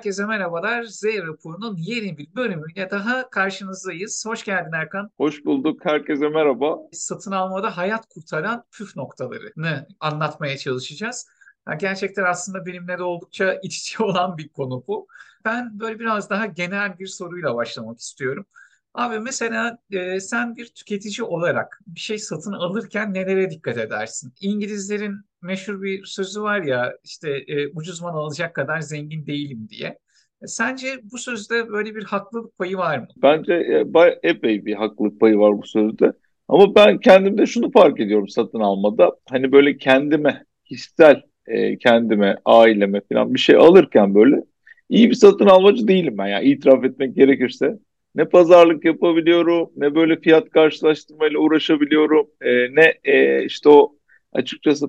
Herkese merhabalar. Z raporunun yeni bir bölümüyle daha karşınızdayız. Hoş geldin Erkan. Hoş bulduk. Herkese merhaba. Satın almada hayat kurtaran püf noktalarını anlatmaya çalışacağız. Yani gerçekten aslında benimle de oldukça iç içe olan bir konu bu. Ben böyle biraz daha genel bir soruyla başlamak istiyorum. Abi mesela e, sen bir tüketici olarak bir şey satın alırken nelere dikkat edersin? İngilizlerin meşhur bir sözü var ya işte e, ucuz mal alacak kadar zengin değilim diye. E, sence bu sözde böyle bir haklılık payı var mı? Bence e, epey bir haklılık payı var bu sözde. Ama ben kendimde şunu fark ediyorum satın almada. Hani böyle kendime, kişisel e, kendime, aileme falan bir şey alırken böyle iyi bir satın almacı değilim ben. Yani itiraf etmek gerekirse. Ne pazarlık yapabiliyorum, ne böyle fiyat karşılaştırmayla uğraşabiliyorum, e, ne e, işte o açıkçası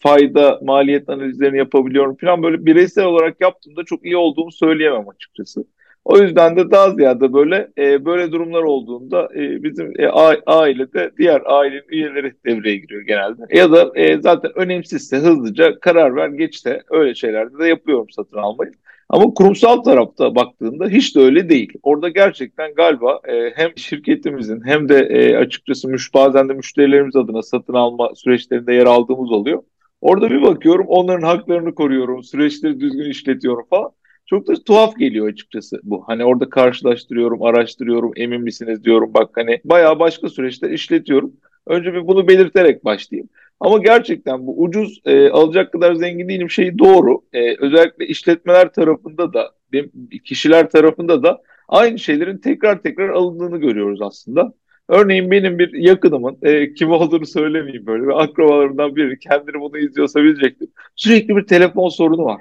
fayda, maliyet analizlerini yapabiliyorum falan böyle bireysel olarak yaptığımda çok iyi olduğumu söyleyemem açıkçası. O yüzden de daha ziyade böyle e, böyle durumlar olduğunda e, bizim e, ailede diğer ailenin üyeleri devreye giriyor genelde. Ya da e, zaten önemsizse hızlıca karar ver geç de öyle şeylerde de yapıyorum satın almayı. Ama kurumsal tarafta baktığında hiç de öyle değil. Orada gerçekten galiba e, hem şirketimizin hem de e, açıkçası müş, bazen de müşterilerimiz adına satın alma süreçlerinde yer aldığımız oluyor. Orada bir bakıyorum onların haklarını koruyorum, süreçleri düzgün işletiyorum falan. Çok da tuhaf geliyor açıkçası bu. Hani orada karşılaştırıyorum, araştırıyorum, emin misiniz diyorum. Bak hani bayağı başka süreçler işletiyorum. Önce bir bunu belirterek başlayayım. Ama gerçekten bu ucuz e, alacak kadar zengin değilim şeyi doğru. E, özellikle işletmeler tarafında da kişiler tarafında da aynı şeylerin tekrar tekrar alındığını görüyoruz aslında. Örneğin benim bir yakınımın e, kim olduğunu söylemeyeyim böyle ve akrabalarımdan biri kendini bunu izliyorsa bilecektir. Sürekli bir telefon sorunu var.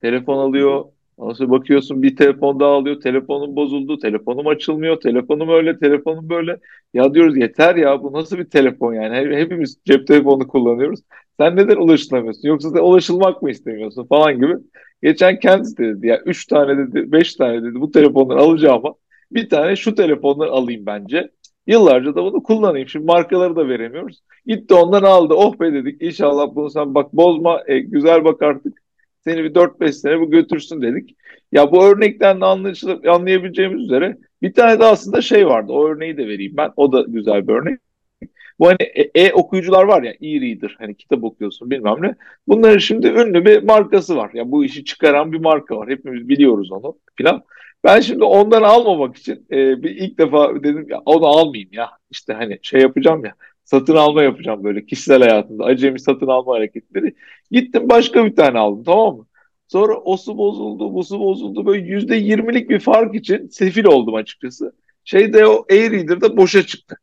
Telefon alıyor, Ondan sonra bakıyorsun bir telefon daha alıyor. Telefonum bozuldu. Telefonum açılmıyor. Telefonum öyle, telefonum böyle. Ya diyoruz yeter ya bu nasıl bir telefon yani? Hepimiz cep telefonu kullanıyoruz. Sen neden ulaşılamıyorsun? Yoksa sen ulaşılmak mı istemiyorsun falan gibi. Geçen kendisi dedi ya üç tane dedi, beş tane dedi bu telefonları alacağım ama bir tane şu telefonları alayım bence. Yıllarca da bunu kullanayım. Şimdi markaları da veremiyoruz. Gitti ondan aldı. Oh be dedik. İnşallah bunu sen bak bozma. E, güzel bak artık seni bir 4-5 sene bu götürsün dedik. Ya bu örnekten de anlayabileceğimiz üzere bir tane de aslında şey vardı. O örneği de vereyim ben. O da güzel bir örnek. Bu hani e-okuyucular var ya e-reader hani kitap okuyorsun bilmem ne. Bunların şimdi ünlü bir markası var. Ya bu işi çıkaran bir marka var. Hepimiz biliyoruz onu filan. Ben şimdi ondan almamak için e, bir ilk defa dedim ya onu almayayım ya. İşte hani şey yapacağım ya satın alma yapacağım böyle kişisel hayatımda. Acemi satın alma hareketleri. Gittim başka bir tane aldım tamam mı? Sonra o su bozuldu, bu su bozuldu. Böyle yüzde yirmilik bir fark için sefil oldum açıkçası. Şeyde o e-reader'da boşa çıktı.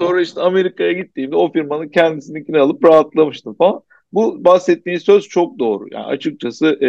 Sonra işte Amerika'ya gittiğimde o firmanın kendisininkini alıp rahatlamıştım falan. Bu bahsettiğin söz çok doğru. Yani açıkçası e,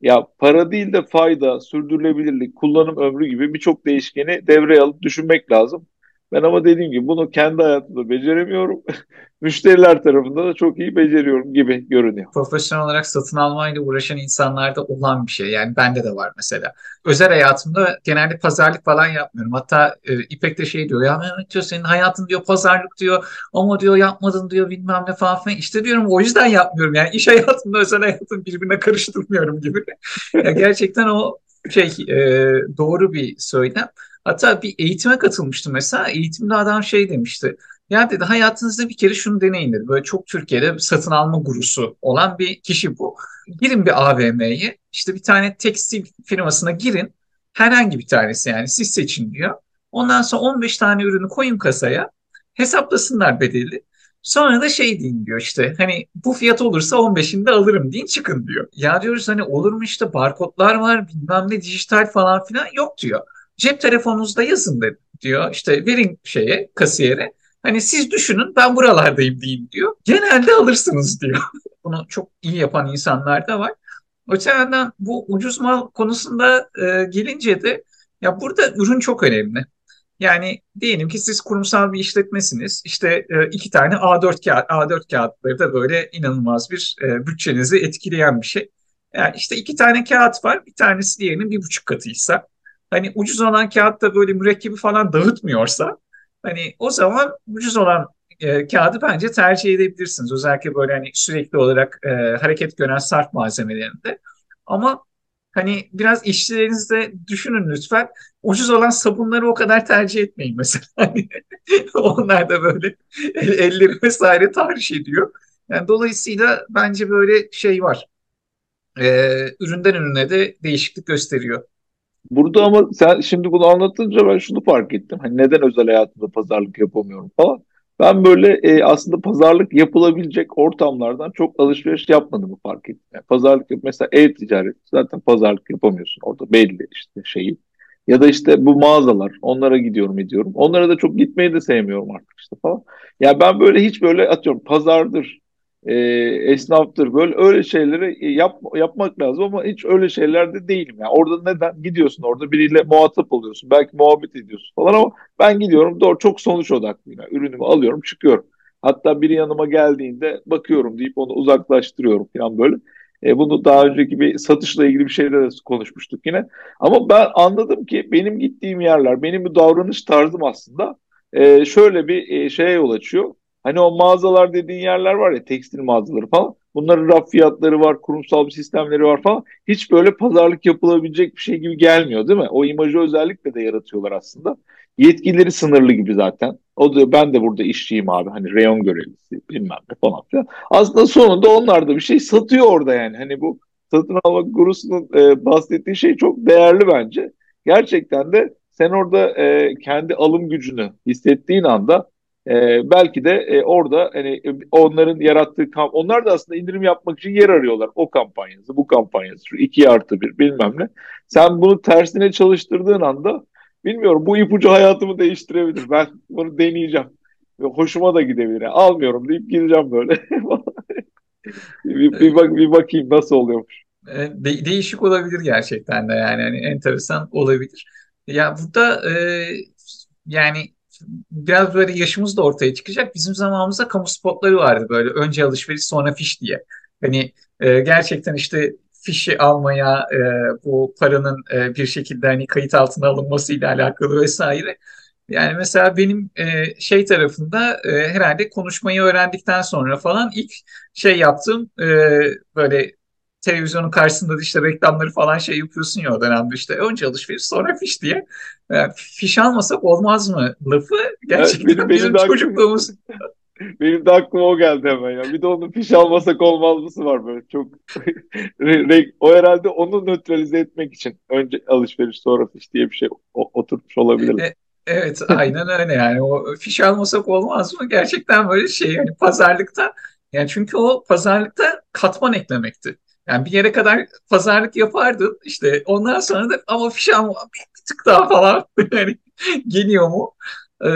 ya para değil de fayda, sürdürülebilirlik, kullanım ömrü gibi birçok değişkeni devreye alıp düşünmek lazım. Ben ama dediğim gibi bunu kendi hayatımda beceremiyorum. Müşteriler tarafında da çok iyi beceriyorum gibi görünüyor. Profesyonel olarak satın almayla uğraşan insanlarda olan bir şey. Yani bende de var mesela. Özel hayatımda genelde pazarlık falan yapmıyorum. Hatta e, İpek de şey diyor ya Mehmet diyor senin hayatın diyor pazarlık diyor ama diyor yapmadın diyor bilmem ne falan filan. İşte diyorum o yüzden yapmıyorum. Yani iş hayatımda özel hayatım birbirine karıştırmıyorum gibi. ya gerçekten o şey e, doğru bir söylem. Hatta bir eğitime katılmıştım mesela. Eğitimde adam şey demişti. Ya dedi hayatınızda bir kere şunu deneyin dedi. Böyle çok Türkiye'de satın alma gurusu olan bir kişi bu. Girin bir AVM'ye işte bir tane tekstil firmasına girin. Herhangi bir tanesi yani siz seçin diyor. Ondan sonra 15 tane ürünü koyun kasaya. Hesaplasınlar bedeli. Sonra da şey deyin diyor işte hani bu fiyat olursa 15'ini de alırım deyin çıkın diyor. Ya diyoruz hani olur mu işte barkodlar var bilmem ne dijital falan filan yok diyor. Cep telefonunuzda yazın de, diyor. İşte verin şeye kasiyere. Hani siz düşünün ben buralardayım diyeyim diyor. Genelde alırsınız diyor. Bunu çok iyi yapan insanlar da var. Öte yandan bu ucuz mal konusunda e, gelince de ya burada ürün çok önemli. Yani diyelim ki siz kurumsal bir işletmesiniz. İşte e, iki tane A4 kağıt, A4 kağıtları da böyle inanılmaz bir e, bütçenizi etkileyen bir şey. Yani işte iki tane kağıt var. Bir tanesi diğerinin bir buçuk katıysa hani ucuz olan kağıtta böyle mürekkebi falan dağıtmıyorsa hani o zaman ucuz olan e, kağıdı bence tercih edebilirsiniz. Özellikle böyle hani sürekli olarak e, hareket gören sarf malzemelerinde. Ama Hani biraz işlerinizde düşünün lütfen. Ucuz olan sabunları o kadar tercih etmeyin mesela. Hani onlar da böyle elleri vesaire tahriş ediyor. Yani dolayısıyla bence böyle şey var. Ee, üründen ürüne de değişiklik gösteriyor. Burada ama sen şimdi bunu anlatınca ben şunu fark ettim. Hani neden özel hayatımda pazarlık yapamıyorum falan. Ben böyle e, aslında pazarlık yapılabilecek ortamlardan çok alışveriş yapmadığımı fark ettim. Yani pazarlık yap mesela ev ticareti zaten pazarlık yapamıyorsun orada belli işte şeyi. Ya da işte bu mağazalar onlara gidiyorum ediyorum. Onlara da çok gitmeyi de sevmiyorum artık işte falan. Ya yani ben böyle hiç böyle atıyorum pazardır e, esnaftır böyle öyle şeyleri yap, yapmak lazım ama hiç öyle şeylerde değilim. Yani orada neden gidiyorsun orada biriyle muhatap oluyorsun belki muhabbet ediyorsun falan ama ben gidiyorum doğru çok sonuç odaklıyım. Yani ürünümü alıyorum çıkıyorum. Hatta biri yanıma geldiğinde bakıyorum deyip onu uzaklaştırıyorum falan böyle. E, bunu daha önceki bir satışla ilgili bir şeyde de konuşmuştuk yine. Ama ben anladım ki benim gittiğim yerler, benim bu davranış tarzım aslında e, şöyle bir e, şeye yol açıyor. Hani o mağazalar dediğin yerler var ya tekstil mağazaları falan. Bunların raf fiyatları var, kurumsal bir sistemleri var falan. Hiç böyle pazarlık yapılabilecek bir şey gibi gelmiyor değil mi? O imajı özellikle de yaratıyorlar aslında. Yetkileri sınırlı gibi zaten. O da ben de burada işçiyim abi hani reyon görevlisi bilmem ne falan filan. Aslında sonunda onlar da bir şey satıyor orada yani. Hani bu satın alma gurusunun e, bahsettiği şey çok değerli bence. Gerçekten de sen orada e, kendi alım gücünü hissettiğin anda e, belki de e, orada hani e, onların yarattığı kamp onlar da aslında indirim yapmak için yer arıyorlar. O kampanyası, bu kampanyası, şu iki artı bir bilmem ne. Sen bunu tersine çalıştırdığın anda bilmiyorum bu ipucu hayatımı değiştirebilir. Ben bunu deneyeceğim. Hoşuma da gidebilir. Yani, almıyorum deyip gideceğim böyle. bir, bir, bak, bir bakayım nasıl oluyormuş. E, de, değişik olabilir gerçekten de yani hani enteresan olabilir. Ya burada e, yani biraz böyle yaşımız da ortaya çıkacak. Bizim zamanımızda kamu spotları vardı böyle önce alışveriş sonra fiş diye. Hani e, gerçekten işte fişi almaya e, bu paranın e, bir şekilde hani kayıt altına alınması ile alakalı vesaire. Yani mesela benim e, şey tarafında e, herhalde konuşmayı öğrendikten sonra falan ilk şey yaptığım e, böyle televizyonun karşısında da işte reklamları falan şey yapıyorsun ya o dönemde işte önce alışveriş sonra fiş diye. Yani fiş almasak olmaz mı lafı gerçekten evet, benim, bizim benim çocukluğumuz. benim de aklıma o geldi hemen ya. Bir de onun fiş almasak olmaz mısı var böyle çok. o herhalde onu nötralize etmek için önce alışveriş sonra fiş diye bir şey oturmuş olabilir. E, evet aynen öyle yani o fiş almasak olmaz mı? Gerçekten böyle şey yani pazarlıkta yani çünkü o pazarlıkta katman eklemekti. Yani bir yere kadar pazarlık yapardın işte ondan sonra da ama fiş alma bir, bir tık daha falan yani geliyor mu? Ee,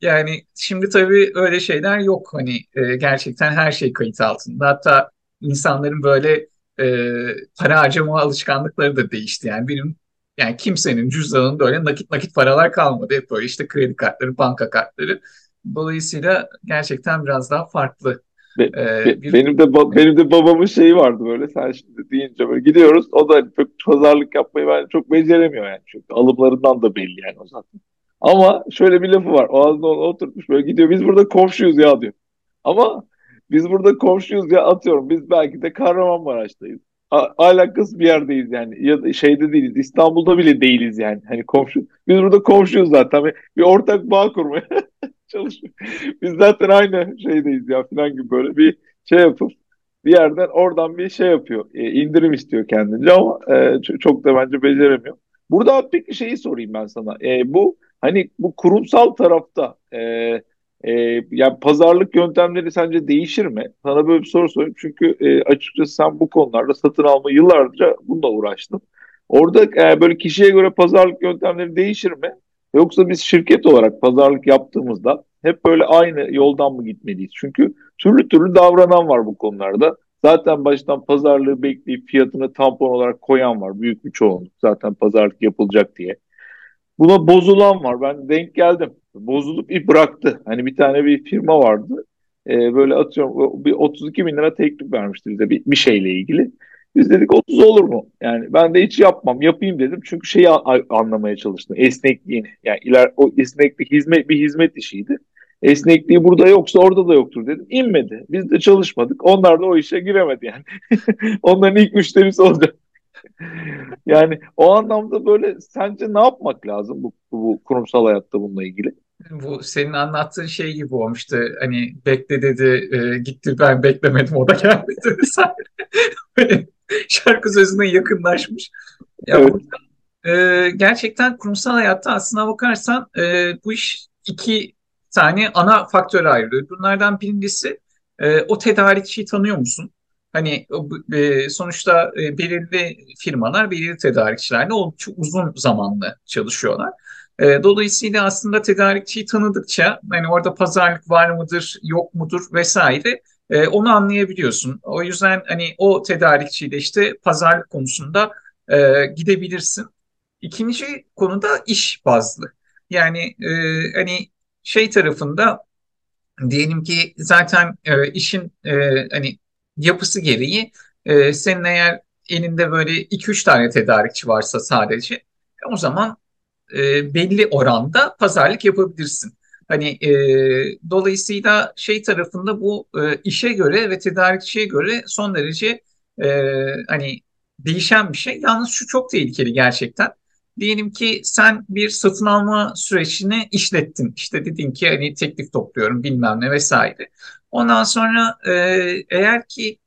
yani şimdi tabii öyle şeyler yok. Hani e, gerçekten her şey kayıt altında. Hatta insanların böyle e, para harcama alışkanlıkları da değişti. Yani benim yani kimsenin cüzdanında öyle nakit nakit paralar kalmadı. Hep böyle işte kredi kartları banka kartları. Dolayısıyla gerçekten biraz daha farklı be, ee, bir... Benim de benim de babamın şeyi vardı böyle sen şimdi deyince böyle gidiyoruz o da çok pazarlık yapmayı ben çok beceremiyor yani çünkü alımlarından da belli yani o zaten. Ama şöyle bir lafı var o ağzına onu oturtmuş böyle gidiyor biz burada komşuyuz ya diyor. Ama biz burada komşuyuz ya atıyorum biz belki de Kahramanmaraş'tayız. alakası bir yerdeyiz yani ya da şeyde değiliz İstanbul'da bile değiliz yani hani komşu biz burada komşuyuz zaten bir ortak bağ kurmaya çalışıyor. Biz zaten aynı şeydeyiz ya falan gibi böyle bir şey yapıp bir yerden oradan bir şey yapıyor. E, indirim istiyor kendince ama e, çok da bence beceremiyor. Burada peki şeyi sorayım ben sana. E, bu hani bu kurumsal tarafta e, e, yani pazarlık yöntemleri sence değişir mi? Sana böyle bir soru sorayım. Çünkü e, açıkçası sen bu konularda satın alma yıllarca bununla uğraştın. Orada e, böyle kişiye göre pazarlık yöntemleri değişir mi? Yoksa biz şirket olarak pazarlık yaptığımızda hep böyle aynı yoldan mı gitmeliyiz? Çünkü türlü türlü davranan var bu konularda. Zaten baştan pazarlığı bekleyip fiyatını tampon olarak koyan var. Büyük bir çoğunluk zaten pazarlık yapılacak diye. Buna bozulan var. Ben denk geldim. Bozulup bir bıraktı. Hani bir tane bir firma vardı. Ee, böyle atıyorum bir 32 bin lira teklif vermişti bize bir, bir şeyle ilgili. Biz dedik 30 olur mu? Yani ben de hiç yapmam. Yapayım dedim. Çünkü şeyi anlamaya çalıştım. Esnekliğini. Yani iler o esneklik hizmet bir hizmet işiydi. Esnekliği burada yoksa orada da yoktur dedim. İnmedi. Biz de çalışmadık. Onlar da o işe giremedi yani. Onların ilk müşterisi olacak. Yani o anlamda böyle sence ne yapmak lazım bu, bu kurumsal hayatta bununla ilgili? Bu senin anlattığın şey gibi olmuştu. Hani bekle dedi, e, gitti ben beklemedim o da gelmedi. Şarkı sözüne yakınlaşmış. Ya Evet. burada, e, gerçekten kurumsal hayatta aslına bakarsan e, bu iş iki tane ana faktöre ayrılıyor. Bunlardan birincisi e, o tedarikçiyi tanıyor musun? Hani e, sonuçta e, belirli firmalar, belirli tedarikçilerle oldukça uzun zamanlı çalışıyorlar. E, dolayısıyla aslında tedarikçiyi tanıdıkça hani orada pazarlık var mıdır, yok mudur vesaire e, onu anlayabiliyorsun. O yüzden hani o tedarikçiyle işte pazarlık konusunda e, gidebilirsin. İkinci konuda iş bazlı. Yani e, hani şey tarafında diyelim ki zaten e, işin e, hani yapısı gereği e, senin eğer elinde böyle iki üç tane tedarikçi varsa sadece o zaman e, belli oranda pazarlık yapabilirsin. Hani e, dolayısıyla şey tarafında bu e, işe göre ve tedarikçiye göre son derece e, hani değişen bir şey. Yalnız şu çok tehlikeli gerçekten. Diyelim ki sen bir satın alma sürecini işlettin. İşte dedin ki hani teklif topluyorum bilmem ne vesaire. Ondan sonra e, eğer ki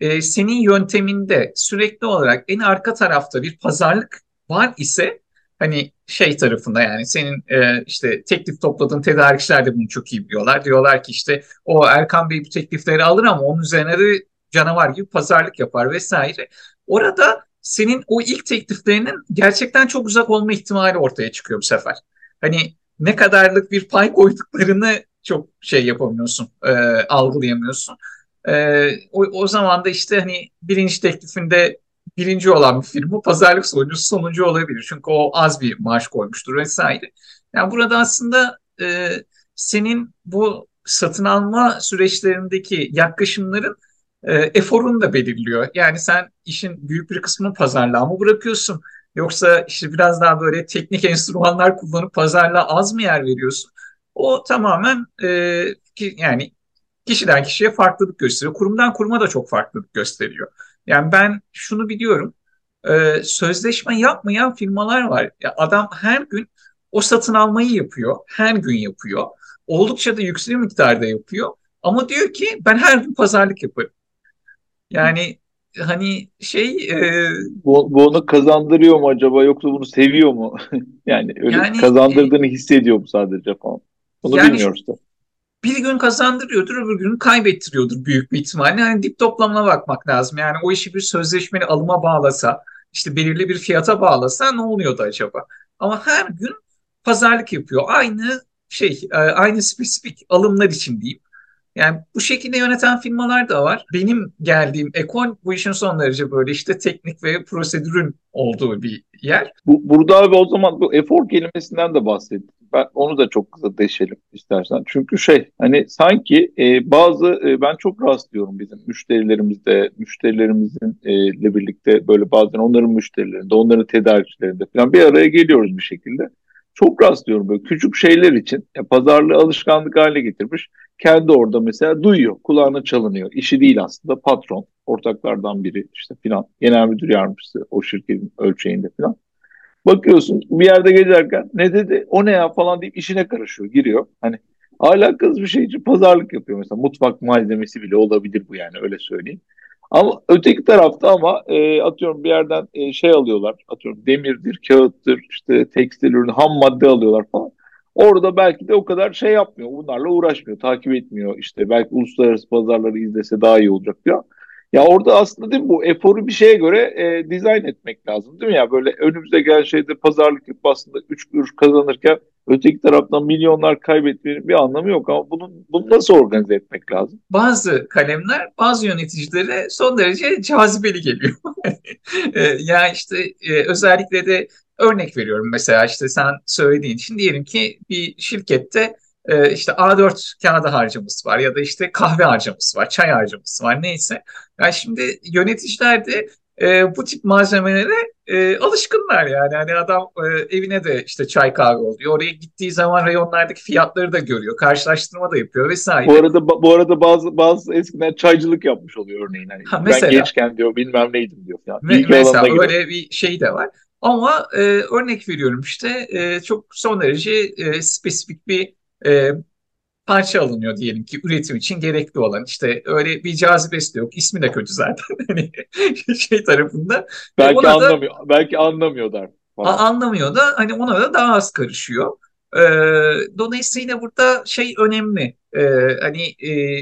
e, senin yönteminde sürekli olarak en arka tarafta bir pazarlık var ise hani şey tarafında yani senin e, işte teklif topladığın tedarikçiler de bunu çok iyi biliyorlar. Diyorlar ki işte o Erkan Bey bu teklifleri alır ama onun üzerine de canavar gibi pazarlık yapar vesaire. Orada senin o ilk tekliflerinin gerçekten çok uzak olma ihtimali ortaya çıkıyor bu sefer. Hani ne kadarlık bir pay koyduklarını çok şey yapamıyorsun, e, algılayamıyorsun. E, o, o zaman da işte hani birinci teklifinde birinci olan bir firma pazarlık sonucu sonuncu olabilir. Çünkü o az bir maaş koymuştur vesaire. Yani burada aslında e, senin bu satın alma süreçlerindeki yaklaşımların e, eforunu da belirliyor. Yani sen işin büyük bir kısmını pazarlığa mı bırakıyorsun? Yoksa işte biraz daha böyle teknik enstrümanlar kullanıp pazarlığa az mı yer veriyorsun? O tamamen e, ki, yani kişiden kişiye farklılık gösteriyor. Kurumdan kuruma da çok farklılık gösteriyor. Yani ben şunu biliyorum. E, sözleşme yapmayan firmalar var. Ya adam her gün o satın almayı yapıyor. Her gün yapıyor. Oldukça da yüksek miktarda yapıyor. Ama diyor ki ben her gün pazarlık yaparım. Yani hani şey e, bu, bu onu kazandırıyor mu acaba yoksa bunu seviyor mu? yani öyle yani kazandırdığını hissediyor mu sadece falan. Bunu yani bilmiyoruz da. Bir gün kazandırıyordur, öbür gün kaybettiriyordur büyük bir ihtimalle. Yani dip toplamına bakmak lazım. Yani o işi bir sözleşmeli alıma bağlasa, işte belirli bir fiyata bağlasa ne oluyordu acaba? Ama her gün pazarlık yapıyor. Aynı şey, e, aynı spesifik alımlar için diyeyim. Yani bu şekilde yöneten firmalar da var. Benim geldiğim ekol bu işin son derece böyle işte teknik ve prosedürün olduğu bir yer. Bu, burada abi o zaman bu efor kelimesinden de bahsettim. Ben onu da çok kısa deşelim istersen. Çünkü şey hani sanki e, bazı e, ben çok rastlıyorum bizim müşterilerimizde, müşterilerimizin e, birlikte böyle bazen onların müşterilerinde, onların tedarikçilerinde falan bir araya geliyoruz bir şekilde. Çok rastlıyorum böyle küçük şeyler için ya, pazarlığı alışkanlık haline getirmiş. Kendi orada mesela duyuyor, kulağına çalınıyor. İşi değil aslında patron, ortaklardan biri işte filan, genel müdür yardımcısı o şirketin ölçeğinde filan. Bakıyorsun bir yerde gezerken ne dedi o ne ya falan deyip işine karışıyor, giriyor. Hani alakasız bir şey için pazarlık yapıyor mesela mutfak malzemesi bile olabilir bu yani öyle söyleyeyim. Ama öteki tarafta ama e, atıyorum bir yerden e, şey alıyorlar. Atıyorum demirdir, kağıttır, işte tekstil ürünü, ham madde alıyorlar falan. Orada belki de o kadar şey yapmıyor. Bunlarla uğraşmıyor, takip etmiyor. İşte belki uluslararası pazarları izlese daha iyi olacak diyor. Ya orada aslında değil mi bu eforu bir şeye göre e, dizayn etmek lazım değil mi ya? Böyle önümüze gelen şeyde pazarlık yapıp aslında 3 kuruş kazanırken öteki taraftan milyonlar kaybetmenin bir anlamı yok ama bunun bunu nasıl organize etmek lazım? Bazı kalemler bazı yöneticilere son derece cazibeli geliyor. E, ya işte e, özellikle de örnek veriyorum mesela işte sen söylediğin için diyelim ki bir şirkette e, işte A4 kağıdı harcaması var ya da işte kahve harcaması var, çay harcaması var neyse. Yani şimdi yöneticiler de e, bu tip malzemelere e, alışkınlar yani. Hani adam e, evine de işte çay kahve oluyor. Oraya gittiği zaman reyonlardaki fiyatları da görüyor. Karşılaştırma da yapıyor vesaire. Bu arada bu arada bazı bazı eskiden çaycılık yapmış oluyor örneğin. Hani ha, mesela, ben gençken diyor bilmem neydim diyor. Yani. Me- mesela öyle bir şey de var. Ama e, örnek veriyorum işte e, çok son derece e, spesifik bir e, parça alınıyor diyelim ki üretim için gerekli olan. işte öyle bir cazibesi de yok. İsmi de kötü zaten. Hani şey tarafında. Belki anlamıyor. Da, belki anlamıyorlar. Falan. Anlamıyor da hani ona da daha az karışıyor. Ee, dolayısıyla burada şey önemli. Ee, hani e,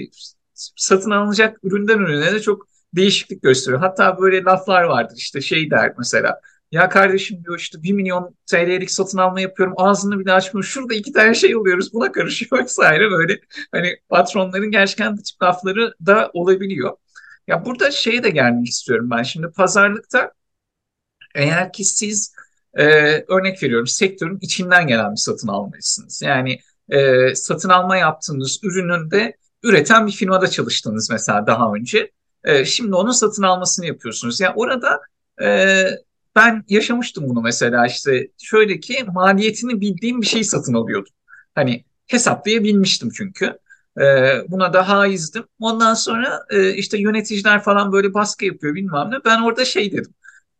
satın alınacak üründen ürüne de çok değişiklik gösteriyor. Hatta böyle laflar vardır işte şey der mesela ya kardeşim diyor işte 1 milyon TL'lik satın alma yapıyorum ağzını bile açmıyor. Şurada iki tane şey alıyoruz buna karışıyor vesaire böyle. Hani patronların gerçekten bu tip lafları da olabiliyor. Ya burada şeye de gelmek istiyorum ben. Şimdi pazarlıkta eğer ki siz e, örnek veriyorum sektörün içinden gelen bir satın almalısınız. Yani e, satın alma yaptığınız ürünün de üreten bir firmada çalıştınız mesela daha önce. E, şimdi onun satın almasını yapıyorsunuz. Yani orada e, ben yaşamıştım bunu mesela işte şöyle ki maliyetini bildiğim bir şey satın alıyordum. Hani hesaplayabilmiştim çünkü. Ee, buna da haizdim. Ondan sonra e, işte yöneticiler falan böyle baskı yapıyor bilmem ne. Ben orada şey dedim.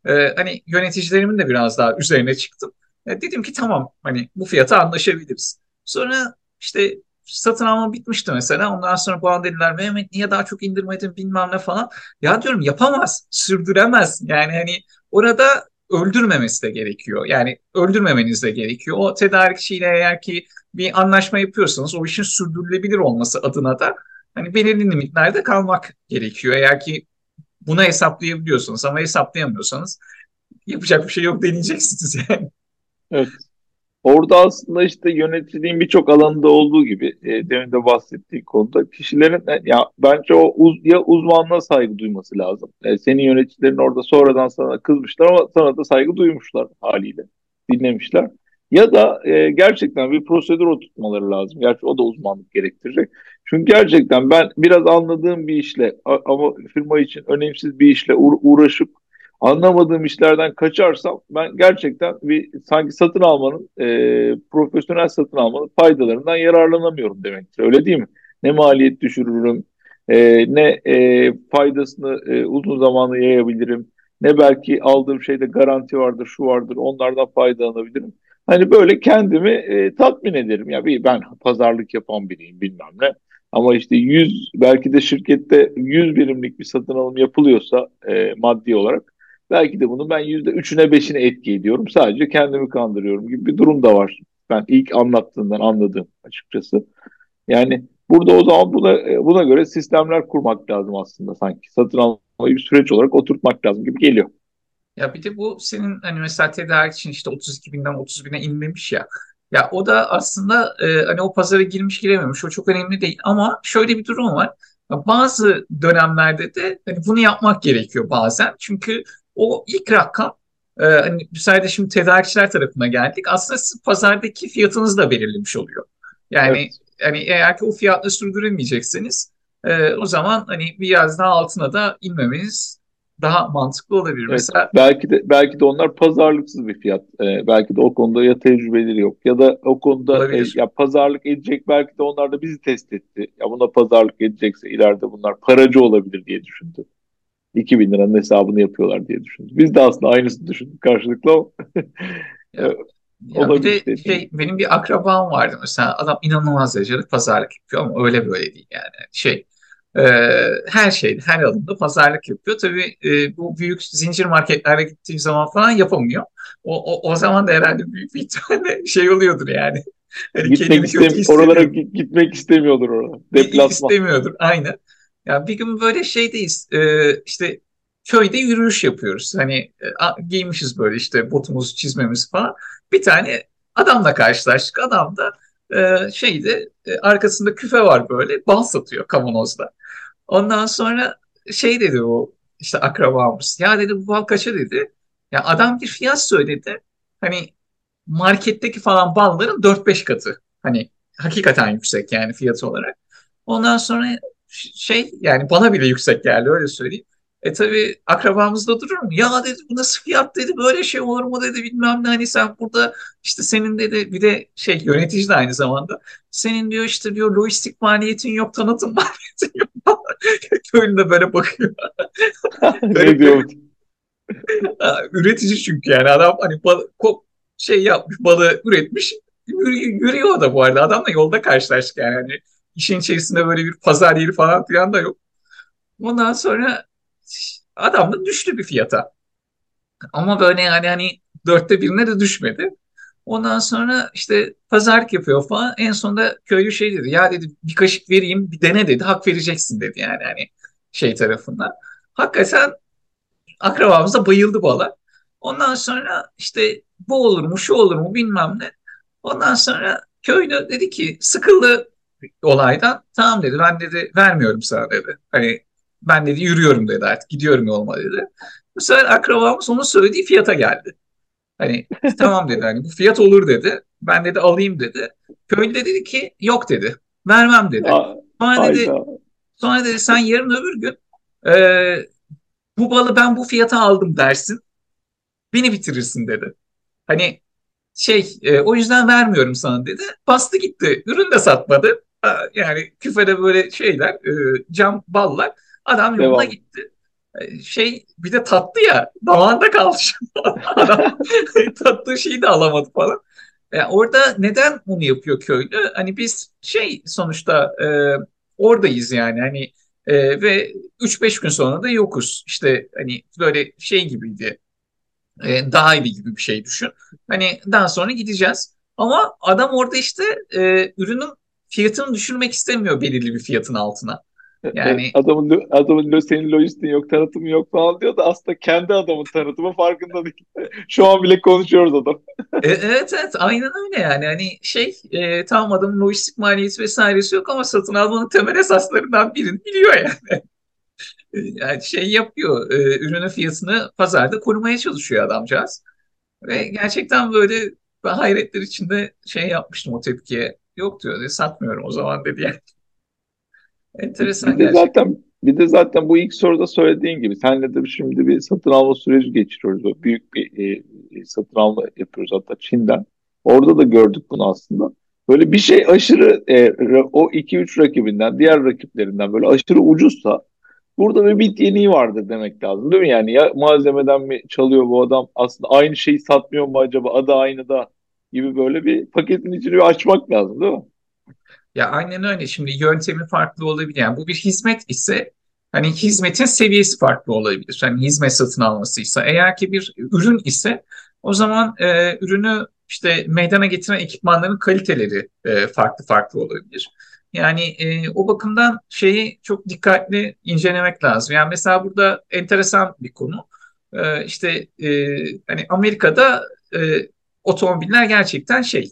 E, hani yöneticilerimin de biraz daha üzerine çıktım. E, dedim ki tamam hani bu fiyata anlaşabiliriz. Sonra işte satın alma bitmişti mesela. Ondan sonra bana dediler Mehmet niye daha çok indirmedin bilmem ne falan. Ya diyorum yapamaz, sürdüremez. Yani hani orada öldürmemesi de gerekiyor. Yani öldürmemeniz de gerekiyor. O tedarikçiyle eğer ki bir anlaşma yapıyorsanız o işin sürdürülebilir olması adına da hani belirli limitlerde kalmak gerekiyor. Eğer ki bunu hesaplayabiliyorsanız ama hesaplayamıyorsanız yapacak bir şey yok deneyeceksiniz yani. Evet. Orada aslında işte yöneticiliğin birçok alanında olduğu gibi e, demin de bahsettiği konuda kişilerin e, ya bence o uz, ya uzmanlığa saygı duyması lazım. E, senin yöneticilerin orada sonradan sana kızmışlar ama sana da saygı duymuşlar haliyle. Dinlemişler. Ya da e, gerçekten bir prosedür oturtmaları lazım. Gerçi o da uzmanlık gerektirecek. Çünkü gerçekten ben biraz anladığım bir işle ama firma için önemsiz bir işle uğraşıp anlamadığım işlerden kaçarsam ben gerçekten bir sanki satın almanın e, profesyonel satın almanın faydalarından yararlanamıyorum demektir. Öyle değil mi? Ne maliyet düşürürüm, e, ne e, faydasını e, uzun zamanlı yayabilirim, ne belki aldığım şeyde garanti vardır, şu vardır, onlardan faydalanabilirim. Hani böyle kendimi e, tatmin ederim. Ya bir ben pazarlık yapan biriyim bilmem ne. Ama işte 100 belki de şirkette 100 birimlik bir satın alım yapılıyorsa e, maddi olarak Belki de bunu ben yüzde üçüne beşine etki ediyorum. Sadece kendimi kandırıyorum gibi bir durum da var. Ben ilk anlattığından anladığım açıkçası. Yani burada o zaman buna, e, buna göre sistemler kurmak lazım aslında sanki. Satın almayı bir süreç olarak oturtmak lazım gibi geliyor. Ya bir de bu senin hani mesela tedarik için işte 32 binden 30 bine inmemiş ya. Ya o da aslında e, hani o pazara girmiş girememiş. O çok önemli değil. Ama şöyle bir durum var. Bazı dönemlerde de hani bunu yapmak gerekiyor bazen. Çünkü o ilk rakam e, hani sayede şimdi tedarikçiler tarafına geldik. Aslında siz pazardaki fiyatınızı da belirlemiş oluyor. Yani evet. hani eğer ki o fiyatla sürdüremeyecekseniz e, o zaman hani biraz daha altına da inmemeniz daha mantıklı olabilir. Evet, Mesela belki de belki de onlar pazarlıksız bir fiyat. Ee, belki de o konuda ya tecrübeleri yok ya da o konuda e, ya pazarlık edecek belki de onlar da bizi test etti. Ya buna pazarlık edecekse ileride bunlar paracı olabilir diye düşündü. 2000 liranın hesabını yapıyorlar diye düşündüm. Biz de aslında aynısını düşündük karşılıklı ama. ya, ya bir de şey, benim bir akrabam vardı mesela adam inanılmaz derecede pazarlık yapıyor ama öyle böyle değil yani şey e, her şey her alımda pazarlık yapıyor. Tabii e, bu büyük zincir marketlere gittiği zaman falan yapamıyor. O, o, o zaman da herhalde büyük bir ihtimalle şey oluyordur yani. Hani gitmek istem oralara gitmek istemiyordur orada. Deplasman. İstemiyordur aynen. Ya bir gün böyle şeydeyiz. E, işte köyde yürüyüş yapıyoruz. Hani e, giymişiz böyle işte botumuzu çizmemiz falan. Bir tane adamla karşılaştık. Adam da e, şeyde e, arkasında küfe var böyle bal satıyor kavanozda. Ondan sonra şey dedi o işte akrabamız. Ya dedi bu bal kaça dedi. Ya adam bir fiyat söyledi. Hani marketteki falan balların 4-5 katı. Hani hakikaten yüksek yani fiyat olarak. Ondan sonra şey yani bana bile yüksek geldi öyle söyleyeyim. E tabii akrabamız da durur mu? Ya dedi bu nasıl fiyat dedi böyle şey olur mu dedi bilmem ne hani sen burada işte senin dedi bir de şey yönetici de aynı zamanda senin diyor işte diyor lojistik maliyetin yok tanıtım maliyetin yok. Köylü de böyle bakıyor. Ne diyor? Üretici çünkü yani adam hani bal, şey yapmış balığı üretmiş yürüyor da bu arada adamla yolda karşılaştık yani hani işin içerisinde böyle bir pazar yeri falan filan da yok. Ondan sonra adam da düştü bir fiyata. Ama böyle yani hani dörtte birine de düşmedi. Ondan sonra işte pazarlık yapıyor falan. En sonunda köylü şey dedi. Ya dedi bir kaşık vereyim bir dene dedi. Hak vereceksin dedi yani hani şey tarafından. Hakikaten akrabamız da bayıldı bala. Ondan sonra işte bu olur mu şu olur mu bilmem ne. Ondan sonra köylü dedi ki sıkıldı olaydan. Tamam dedi ben dedi vermiyorum sana dedi. Hani ben dedi yürüyorum dedi artık gidiyorum yoluma dedi. Bu sefer akrabamız onun söylediği fiyata geldi. Hani tamam dedi hani bu fiyat olur dedi. Ben dedi alayım dedi. Köylü de dedi ki yok dedi. Vermem dedi. Sonra dedi, sonra dedi sen yarın öbür gün e, bu balı ben bu fiyata aldım dersin. Beni bitirirsin dedi. Hani şey e, o yüzden vermiyorum sana dedi. Bastı gitti. Ürün de satmadı. Yani küfede böyle şeyler e, cam ballar. Adam yoluna Devam. gitti. E, şey bir de tatlı ya damağında kaldı. Adam tatlı şeyi de alamadı falan. Yani orada neden bunu yapıyor köylü? Hani biz şey sonuçta e, oradayız yani hani e, ve 3-5 gün sonra da yokuz. İşte hani böyle şey gibiydi. E, daha iyi gibi bir şey düşün. Hani daha sonra gideceğiz. Ama adam orada işte e, ürünün fiyatını düşürmek istemiyor belirli bir fiyatın altına. Yani adamın adamın senin lojistiğin yok, tanıtımı yok falan diyor da aslında kendi adamın tanıtımı farkında değil. Şu an bile konuşuyoruz adam. e, evet evet aynen öyle yani. Hani şey e, tamam adamın lojistik maliyeti vesairesi yok ama satın almanın temel esaslarından birini biliyor yani. yani şey yapıyor. E, ürünün fiyatını pazarda korumaya çalışıyor adamcağız. Ve gerçekten böyle ben hayretler içinde şey yapmıştım o tepkiye. Yok diyor satmıyorum o zaman dedi yani. Enteresan bir de zaten bir de zaten bu ilk soruda söylediğin gibi senle de şimdi bir satın alma süreci geçiriyoruz. O büyük bir e, e, satın alma yapıyoruz hatta Çin'den. Orada da gördük bunu aslında. Böyle bir şey aşırı e, o 2-3 rakibinden, diğer rakiplerinden böyle aşırı ucuzsa burada bir bit yeniği vardır demek lazım değil mi? Yani ya malzemeden mi çalıyor bu adam aslında aynı şeyi satmıyor mu acaba adı aynı da gibi böyle bir paketin içini bir açmak lazım değil mi? Ya aynen öyle. Şimdi yöntemi farklı olabilir. Yani bu bir hizmet ise hani hizmetin seviyesi farklı olabilir. Hani hizmet satın almasıysa. Eğer ki bir ürün ise o zaman e, ürünü işte meydana getiren ekipmanların kaliteleri e, farklı farklı olabilir. Yani e, o bakımdan şeyi çok dikkatli incelemek lazım. Yani mesela burada enteresan bir konu. E, işte e, hani Amerika'da e, otomobiller gerçekten şey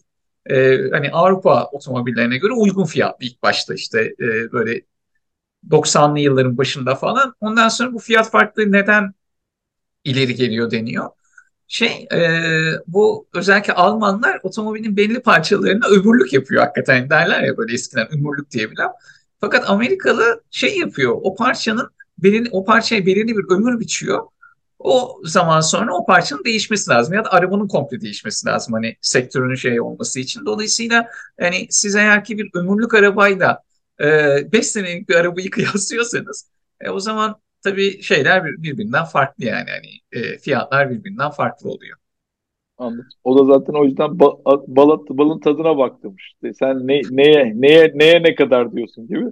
e, hani Avrupa otomobillerine göre uygun fiyatlı ilk başta işte e, böyle 90'lı yılların başında falan. Ondan sonra bu fiyat farklı neden ileri geliyor deniyor. Şey e, bu özellikle Almanlar otomobilin belli parçalarına ömürlük yapıyor hakikaten derler ya böyle eskiden ömürlük diye bile. Fakat Amerikalı şey yapıyor o parçanın belirli, o parçaya belirli bir ömür biçiyor. O zaman sonra o parçanın değişmesi lazım ya da arabanın komple değişmesi lazım hani sektörün şey olması için. Dolayısıyla hani siz eğer ki bir ömürlük arabayla 5 e, senelik bir arabayı kıyaslıyorsanız e, o zaman tabii şeyler birbirinden farklı yani hani e, fiyatlar birbirinden farklı oluyor. Anladım. O da zaten o yüzden ba bal balın tadına baktım işte. Sen ne, neye neye neye ne kadar diyorsun gibi.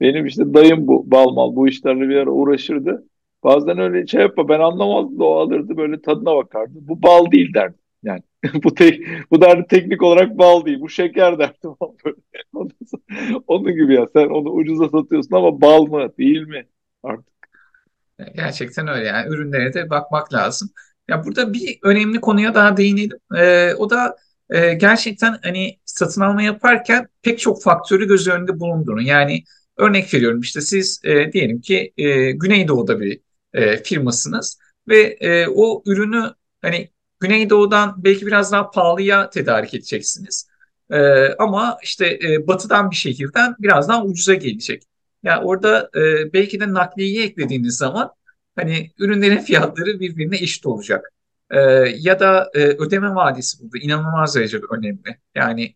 Benim işte dayım bu bal mal bu işlerle bir ara uğraşırdı. Bazen öyle şey yapma ben anlamazdım da o alırdı böyle tadına bakardı. Bu bal değil derdi. Yani bu te bu derdi teknik olarak bal değil. Bu şeker derdi. Onun gibi ya sen onu ucuza satıyorsun ama bal mı değil mi artık? Gerçekten öyle yani ürünlere de bakmak lazım. Ya burada bir önemli konuya daha değinelim. Ee, o da e, gerçekten hani satın alma yaparken pek çok faktörü göz önünde bulundurun. Yani örnek veriyorum işte siz e, diyelim ki e, Güneydoğu'da bir e, firmasınız ve e, o ürünü hani Güneydoğu'dan belki biraz daha pahalıya tedarik edeceksiniz. E, ama işte e, batıdan bir şehirden biraz daha ucuza gelecek. Yani orada e, belki de nakliyeyi eklediğiniz zaman hani ürünlerin fiyatları birbirine eşit olacak. E, ya da e, ödeme vadesi burada inanılmaz derecede önemli. Yani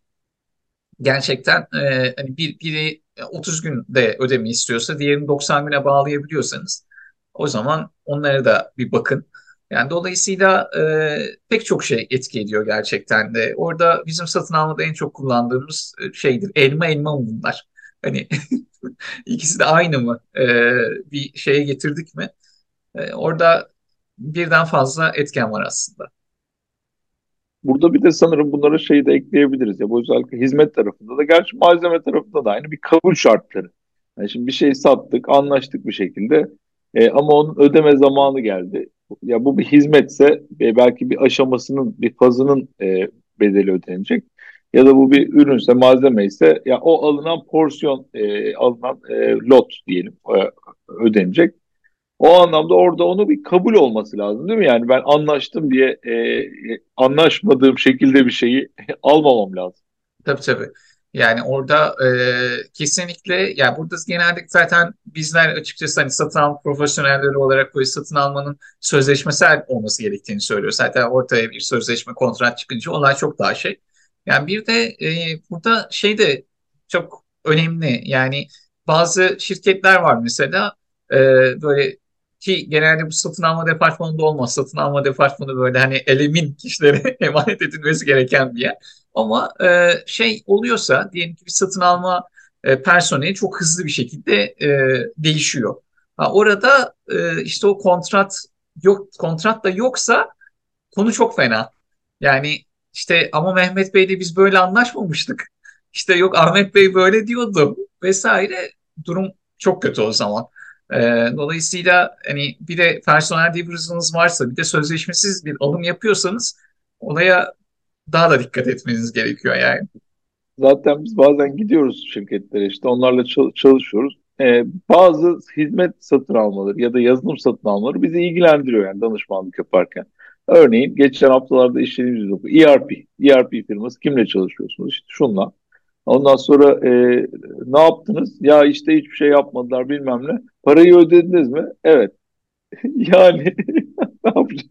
gerçekten e, hani bir, biri 30 günde ödeme istiyorsa diğerini 90 güne bağlayabiliyorsanız o zaman onlara da bir bakın. Yani dolayısıyla e, pek çok şey etki ediyor gerçekten de. Orada bizim satın almada en çok kullandığımız e, şeydir. Elma elma mı bunlar? Hani ikisi de aynı mı? E, bir şeye getirdik mi? E, orada birden fazla etken var aslında. Burada bir de sanırım bunlara şeyi de ekleyebiliriz ya bu özellikle hizmet tarafında da gerçi malzeme tarafında da aynı bir kabul şartları. Yani şimdi bir şey sattık, anlaştık bir şekilde e, ama onun ödeme zamanı geldi. Ya bu bir hizmetse e, belki bir aşamasının, bir fazının e, bedeli ödenecek. Ya da bu bir ürünse, malzeme ise ya o alınan porsiyon, e, alınan e, lot diyelim e, ödenecek. O anlamda orada onu bir kabul olması lazım değil mi? Yani ben anlaştım diye e, anlaşmadığım şekilde bir şeyi almamam lazım. Tabii tabii. Yani orada e, kesinlikle yani burada genelde zaten bizler açıkçası hani satın alma profesyonelleri olarak böyle satın almanın sözleşmesel olması gerektiğini söylüyor. Zaten ortaya bir sözleşme kontrat çıkınca olay çok daha şey. Yani bir de e, burada şey de çok önemli. Yani bazı şirketler var mesela e, böyle ki genelde bu satın alma departmanında olmaz. Satın alma departmanı böyle hani elimin kişilere emanet edilmesi gereken bir yer. Ama e, şey oluyorsa diyelim ki bir satın alma e, personeli çok hızlı bir şekilde e, değişiyor. Ha, orada e, işte o kontrat yok kontrat da yoksa konu çok fena. Yani işte ama Mehmet Bey'le biz böyle anlaşmamıştık. İşte yok Ahmet Bey böyle diyordu vesaire. Durum çok kötü o zaman. E, dolayısıyla hani bir de personel diversion'ınız varsa bir de sözleşmesiz bir alım yapıyorsanız olaya daha da dikkat etmeniz gerekiyor yani. Zaten biz bazen gidiyoruz şirketlere işte onlarla çalışıyoruz. Ee, bazı hizmet satın almaları ya da yazılım satın almaları bizi ilgilendiriyor yani danışmanlık yaparken. Örneğin geçen haftalarda işlediğimiz bir ERP, ERP firması kimle çalışıyorsunuz? İşte şunla. Ondan sonra e, ne yaptınız? Ya işte hiçbir şey yapmadılar bilmem ne. Parayı ödediniz mi? Evet. yani ne yapacağız?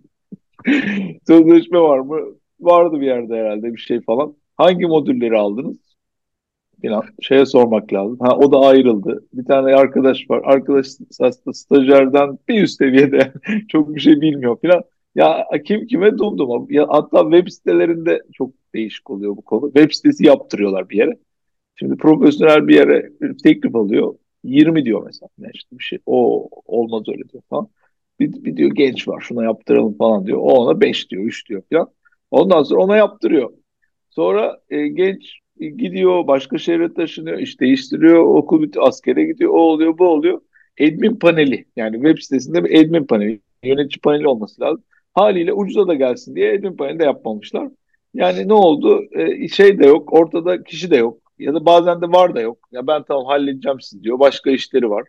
Sözleşme var mı? Vardı bir yerde herhalde bir şey falan. Hangi modülleri aldınız? Falan şeye sormak lazım. Ha o da ayrıldı. Bir tane arkadaş var. Arkadaş aslında stajyerden bir üst seviyede çok bir şey bilmiyor falan. Ya kim kime dumdum. Ya hatta web sitelerinde çok değişik oluyor bu konu. Web sitesi yaptırıyorlar bir yere. Şimdi profesyonel bir yere teklif alıyor. 20 diyor mesela. Ne işte bir şey. O olmaz öyle diyor falan. Bir, bir diyor genç var şuna yaptıralım falan diyor. O ona 5 diyor 3 diyor falan. Ondan sonra ona yaptırıyor. Sonra e, genç gidiyor başka şehre taşınıyor iş değiştiriyor okul bitiyor askere gidiyor o oluyor bu oluyor. Admin paneli yani web sitesinde bir admin paneli yönetici paneli olması lazım. Haliyle ucuza da gelsin diye admin paneli de yapmamışlar. Yani ne oldu? Ee, şey de yok, ortada kişi de yok. Ya da bazen de var da yok. Ya ben tamam halledeceğim siz diyor. Başka işleri var.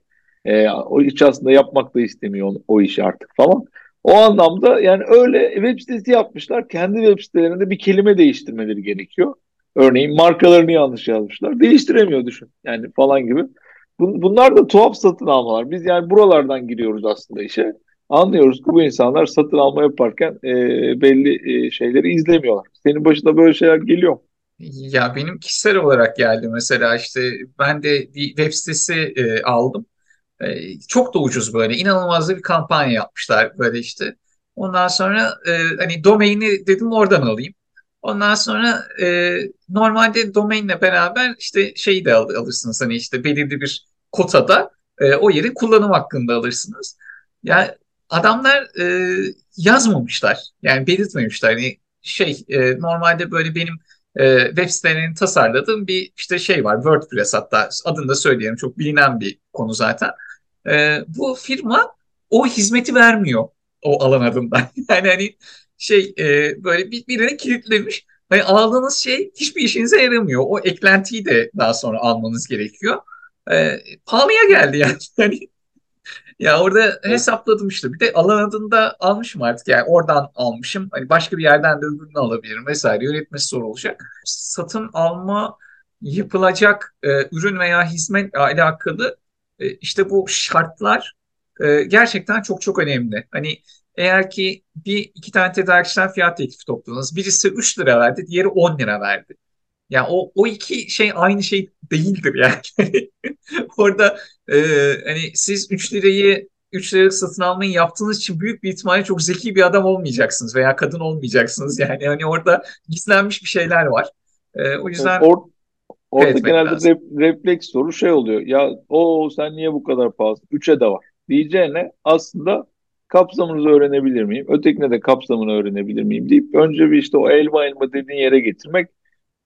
Ee, o iş aslında yapmak da istemiyor o, o işi artık falan. O anlamda yani öyle web sitesi yapmışlar. Kendi web sitelerinde bir kelime değiştirmeleri gerekiyor. Örneğin markalarını yanlış yazmışlar. Değiştiremiyor düşün. Yani falan gibi. Bunlar da tuhaf satın almalar. Biz yani buralardan giriyoruz aslında işe. Anlıyoruz ki bu insanlar satın alma yaparken e, belli e, şeyleri izlemiyorlar. Senin başına böyle şeyler geliyor? Ya benim kişisel olarak geldi mesela işte ben de bir web sitesi e, aldım. E, çok da ucuz böyle inanılmaz bir kampanya yapmışlar böyle işte. Ondan sonra e, hani domaini dedim oradan alayım. Ondan sonra e, normalde domainle beraber işte şeyi de al, alırsınız hani işte belirli bir kotada e, o yerin kullanım hakkında alırsınız. Yani adamlar e, yazmamışlar yani belirtmemişler. Hani şey e, normalde böyle benim e, web sitelerini tasarladığım bir işte şey var WordPress hatta adını da söyleyelim çok bilinen bir konu zaten. E, bu firma o hizmeti vermiyor o alan adından. Yani hani şey e, böyle bir, birine kilitlemiş. Hani aldığınız şey hiçbir işinize yaramıyor. O eklentiyi de daha sonra almanız gerekiyor. E, pahalıya geldi yani. Hani ya orada hesapladım işte. Bir de alan adında almışım artık. Yani oradan almışım. Hani başka bir yerden de öbürünü alabilirim vesaire. Yönetmesi zor olacak. Satın alma yapılacak e, ürün veya hizmet alakalı e, işte bu şartlar e, gerçekten çok çok önemli. Hani eğer ki bir iki tane tedarikçiden fiyat teklifi topladınız. Birisi 3 lira verdi, diğeri 10 lira verdi. Yani o, o iki şey aynı şey değildir yani. Orada e, hani siz 3 lirayı 3 liralık satın almayı yaptığınız için büyük bir ihtimalle çok zeki bir adam olmayacaksınız veya kadın olmayacaksınız. Yani hani orada gizlenmiş bir şeyler var. E, o yüzden Or orada genelde rep refleks soru şey oluyor. Ya o sen niye bu kadar pahalı? 3'e de var. Diyeceğine aslında kapsamını öğrenebilir miyim? Ötekine de kapsamını öğrenebilir miyim deyip önce bir işte o elma elma dediğin yere getirmek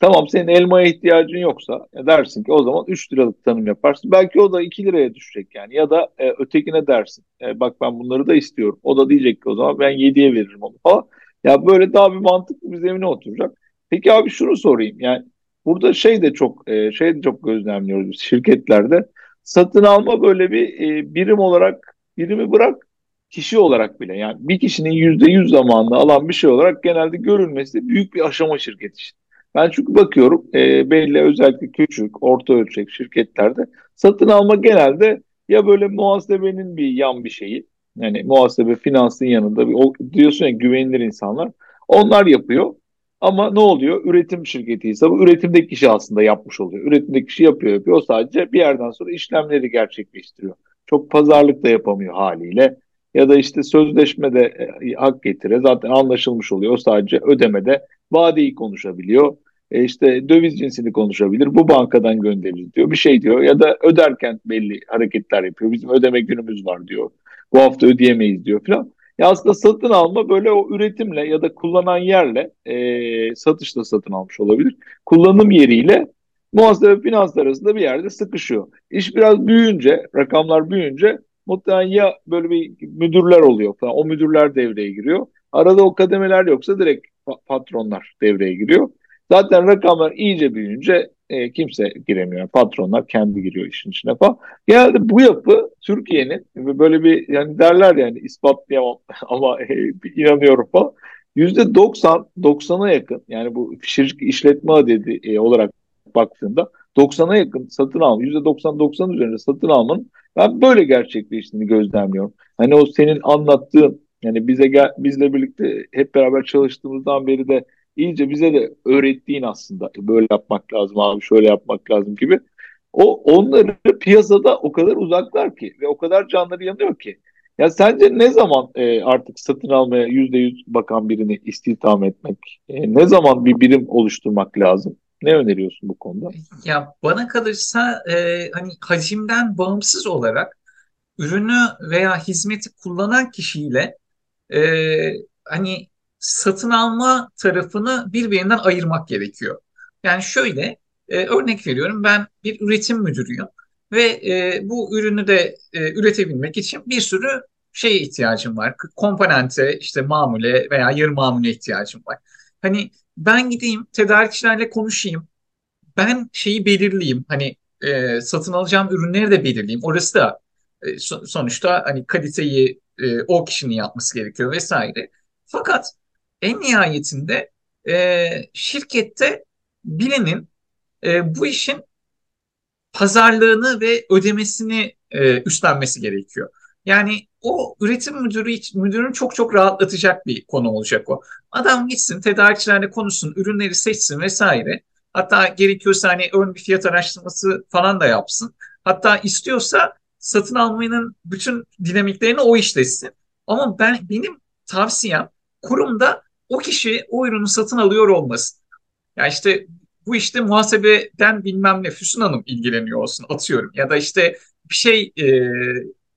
Tamam senin elmaya ihtiyacın yoksa ya dersin ki o zaman 3 liralık tanım yaparsın. Belki o da 2 liraya düşecek yani ya da e, ötekine dersin. E, bak ben bunları da istiyorum. O da diyecek ki o zaman ben 7'ye veririm onu falan. Ya böyle daha bir mantıklı bir zemine oturacak. Peki abi şunu sorayım. Yani burada şey de çok e, şey de çok gözlemliyoruz şirketlerde. Satın alma böyle bir e, birim olarak birimi bırak kişi olarak bile yani bir kişinin yüzde yüz zamanını alan bir şey olarak genelde görülmesi büyük bir aşama şirket için. Ben çünkü bakıyorum e, belli özellikle küçük, orta ölçek şirketlerde satın alma genelde ya böyle muhasebenin bir yan bir şeyi. Yani muhasebe finansın yanında bir, o, diyorsun ya güvenilir insanlar. Onlar yapıyor. Ama ne oluyor? Üretim şirketi bu üretimdeki kişi aslında yapmış oluyor. Üretimdeki kişi yapıyor yapıyor. O sadece bir yerden sonra işlemleri gerçekleştiriyor. Çok pazarlık da yapamıyor haliyle. Ya da işte sözleşmede e, hak getire zaten anlaşılmış oluyor. O sadece ödemede vadeyi konuşabiliyor. E işte döviz cinsini konuşabilir. Bu bankadan gönderir diyor. Bir şey diyor ya da öderken belli hareketler yapıyor. Bizim ödeme günümüz var diyor. Bu hafta ödeyemeyiz diyor falan. Ya aslında satın alma böyle o üretimle ya da kullanan yerle e, satışla satın almış olabilir. Kullanım yeriyle muhasebe finans arasında bir yerde sıkışıyor. İş biraz büyüyünce, rakamlar büyüyünce muhtemelen ya böyle bir müdürler oluyor falan. O müdürler devreye giriyor. Arada o kademeler yoksa direkt patronlar devreye giriyor. Zaten rakamlar iyice büyüyünce e, kimse giremiyor. Patronlar kendi giriyor işin içine falan. Genelde bu yapı Türkiye'nin böyle bir yani derler yani ispatlayamam ama e, inanıyorum falan. Yüzde 90, 90'a yakın yani bu şirket işletme adedi e, olarak baktığında 90'a yakın satın alma, yüzde 90-90 üzerinde satın almanın ben böyle gerçekleştiğini gözlemliyorum. Hani o senin anlattığın yani bize gel, bizle birlikte hep beraber çalıştığımızdan beri de iyice bize de öğrettiğin aslında böyle yapmak lazım abi şöyle yapmak lazım gibi. O onları piyasada o kadar uzaklar ki ve o kadar canları yanıyor ki. Ya sence ne zaman e, artık satın almaya yüzde yüz bakan birini istihdam etmek, e, ne zaman bir birim oluşturmak lazım? Ne öneriyorsun bu konuda? Ya bana kalırsa e, hani hacimden bağımsız olarak ürünü veya hizmeti kullanan kişiyle e, hani satın alma tarafını birbirinden ayırmak gerekiyor. Yani şöyle e, örnek veriyorum ben bir üretim müdürüyüm ve e, bu ürünü de e, üretebilmek için bir sürü şeye ihtiyacım var. Komponente, işte mamule veya yarı mamule ihtiyacım var. Hani ben gideyim tedarikçilerle konuşayım. Ben şeyi belirleyeyim. Hani e, satın alacağım ürünleri de belirleyeyim. Orası da e, sonuçta hani kaliteyi e, o kişinin yapması gerekiyor vesaire. Fakat en nihayetinde e, şirkette birinin e, bu işin pazarlığını ve ödemesini e, üstlenmesi gerekiyor. Yani o üretim müdürü müdürün çok çok rahatlatacak bir konu olacak o. Adam gitsin tedarikçilerle konuşsun, ürünleri seçsin vesaire. Hatta gerekiyorsa hani ön bir fiyat araştırması falan da yapsın. Hatta istiyorsa satın almanın bütün dinamiklerini o işlesin. Ama ben benim tavsiyem kurumda o kişi o ürünü satın alıyor olmasın. Ya işte bu işte muhasebeden bilmem ne Füsun Hanım ilgileniyor olsun atıyorum ya da işte bir şey e,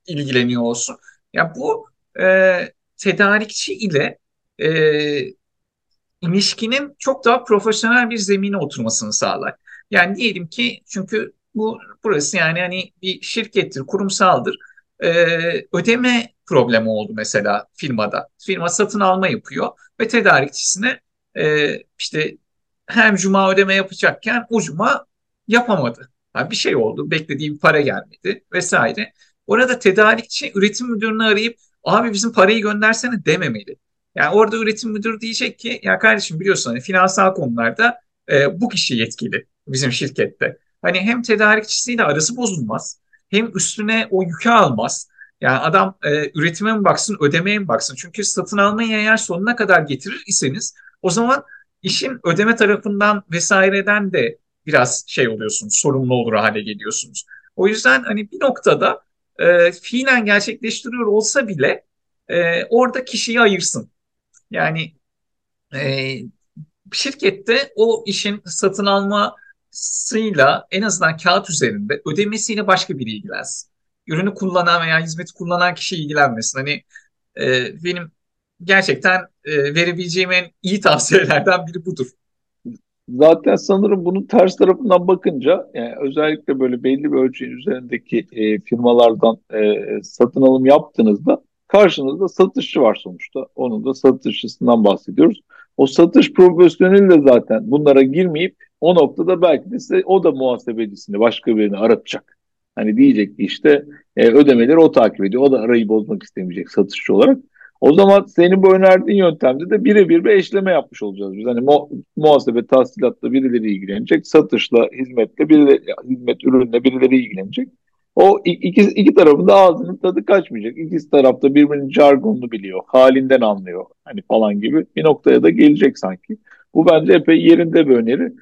ilgileniyor olsun. Ya bu e, tedarikçi ile e, ilişkinin çok daha profesyonel bir zemine oturmasını sağlar. Yani diyelim ki çünkü bu burası yani hani bir şirkettir, kurumsaldır. E, ödeme problemi oldu mesela firmada. Firma satın alma yapıyor ve tedarikçisine e, işte hem cuma ödeme yapacakken o cuma yapamadı. Yani bir şey oldu, beklediği para gelmedi vesaire. Orada tedarikçi üretim müdürünü arayıp abi bizim parayı göndersene dememeli. Yani orada üretim müdürü diyecek ki ya kardeşim biliyorsun hani finansal konularda e, bu kişi yetkili bizim şirkette. Hani hem tedarikçisiyle arası bozulmaz hem üstüne o yükü almaz Yani adam e, üretime mi baksın, ödemeye mi baksın? Çünkü satın almayı eğer sonuna kadar getirir iseniz o zaman işin ödeme tarafından vesaireden de biraz şey oluyorsunuz, sorumlu olur hale geliyorsunuz. O yüzden hani bir noktada e, fiilen gerçekleştiriyor olsa bile e, orada kişiyi ayırsın. Yani e, şirkette o işin satın almasıyla en azından kağıt üzerinde ödemesiyle başka biri ilgilensin. Ürünü kullanan veya hizmeti kullanan kişi ilgilenmesin. Hani e, benim gerçekten e, verebileceğim en iyi tavsiyelerden biri budur. Zaten sanırım bunun ters tarafından bakınca yani özellikle böyle belli bir ölçünün üzerindeki e, firmalardan e, satın alım yaptığınızda karşınızda satışçı var sonuçta. Onun da satışçısından bahsediyoruz. O satış profesyoneli de zaten bunlara girmeyip o noktada belki de size o da muhasebecisini başka birini aratacak. Hani diyecek ki işte e, ödemeleri o takip ediyor. O da arayı bozmak istemeyecek satışçı olarak. O zaman senin bu önerdiğin yöntemde de birebir bir eşleme yapmış olacağız biz. Hani mu muhasebe tahsilatla birileri ilgilenecek, satışla, hizmetle birileri, hizmet ürünle birileri ilgilenecek. O iki, iki tarafın da ağzının tadı kaçmayacak. İkisi tarafta birbirinin jargonunu biliyor, halinden anlıyor hani falan gibi bir noktaya da gelecek sanki. Bu bence epey yerinde bir öneri.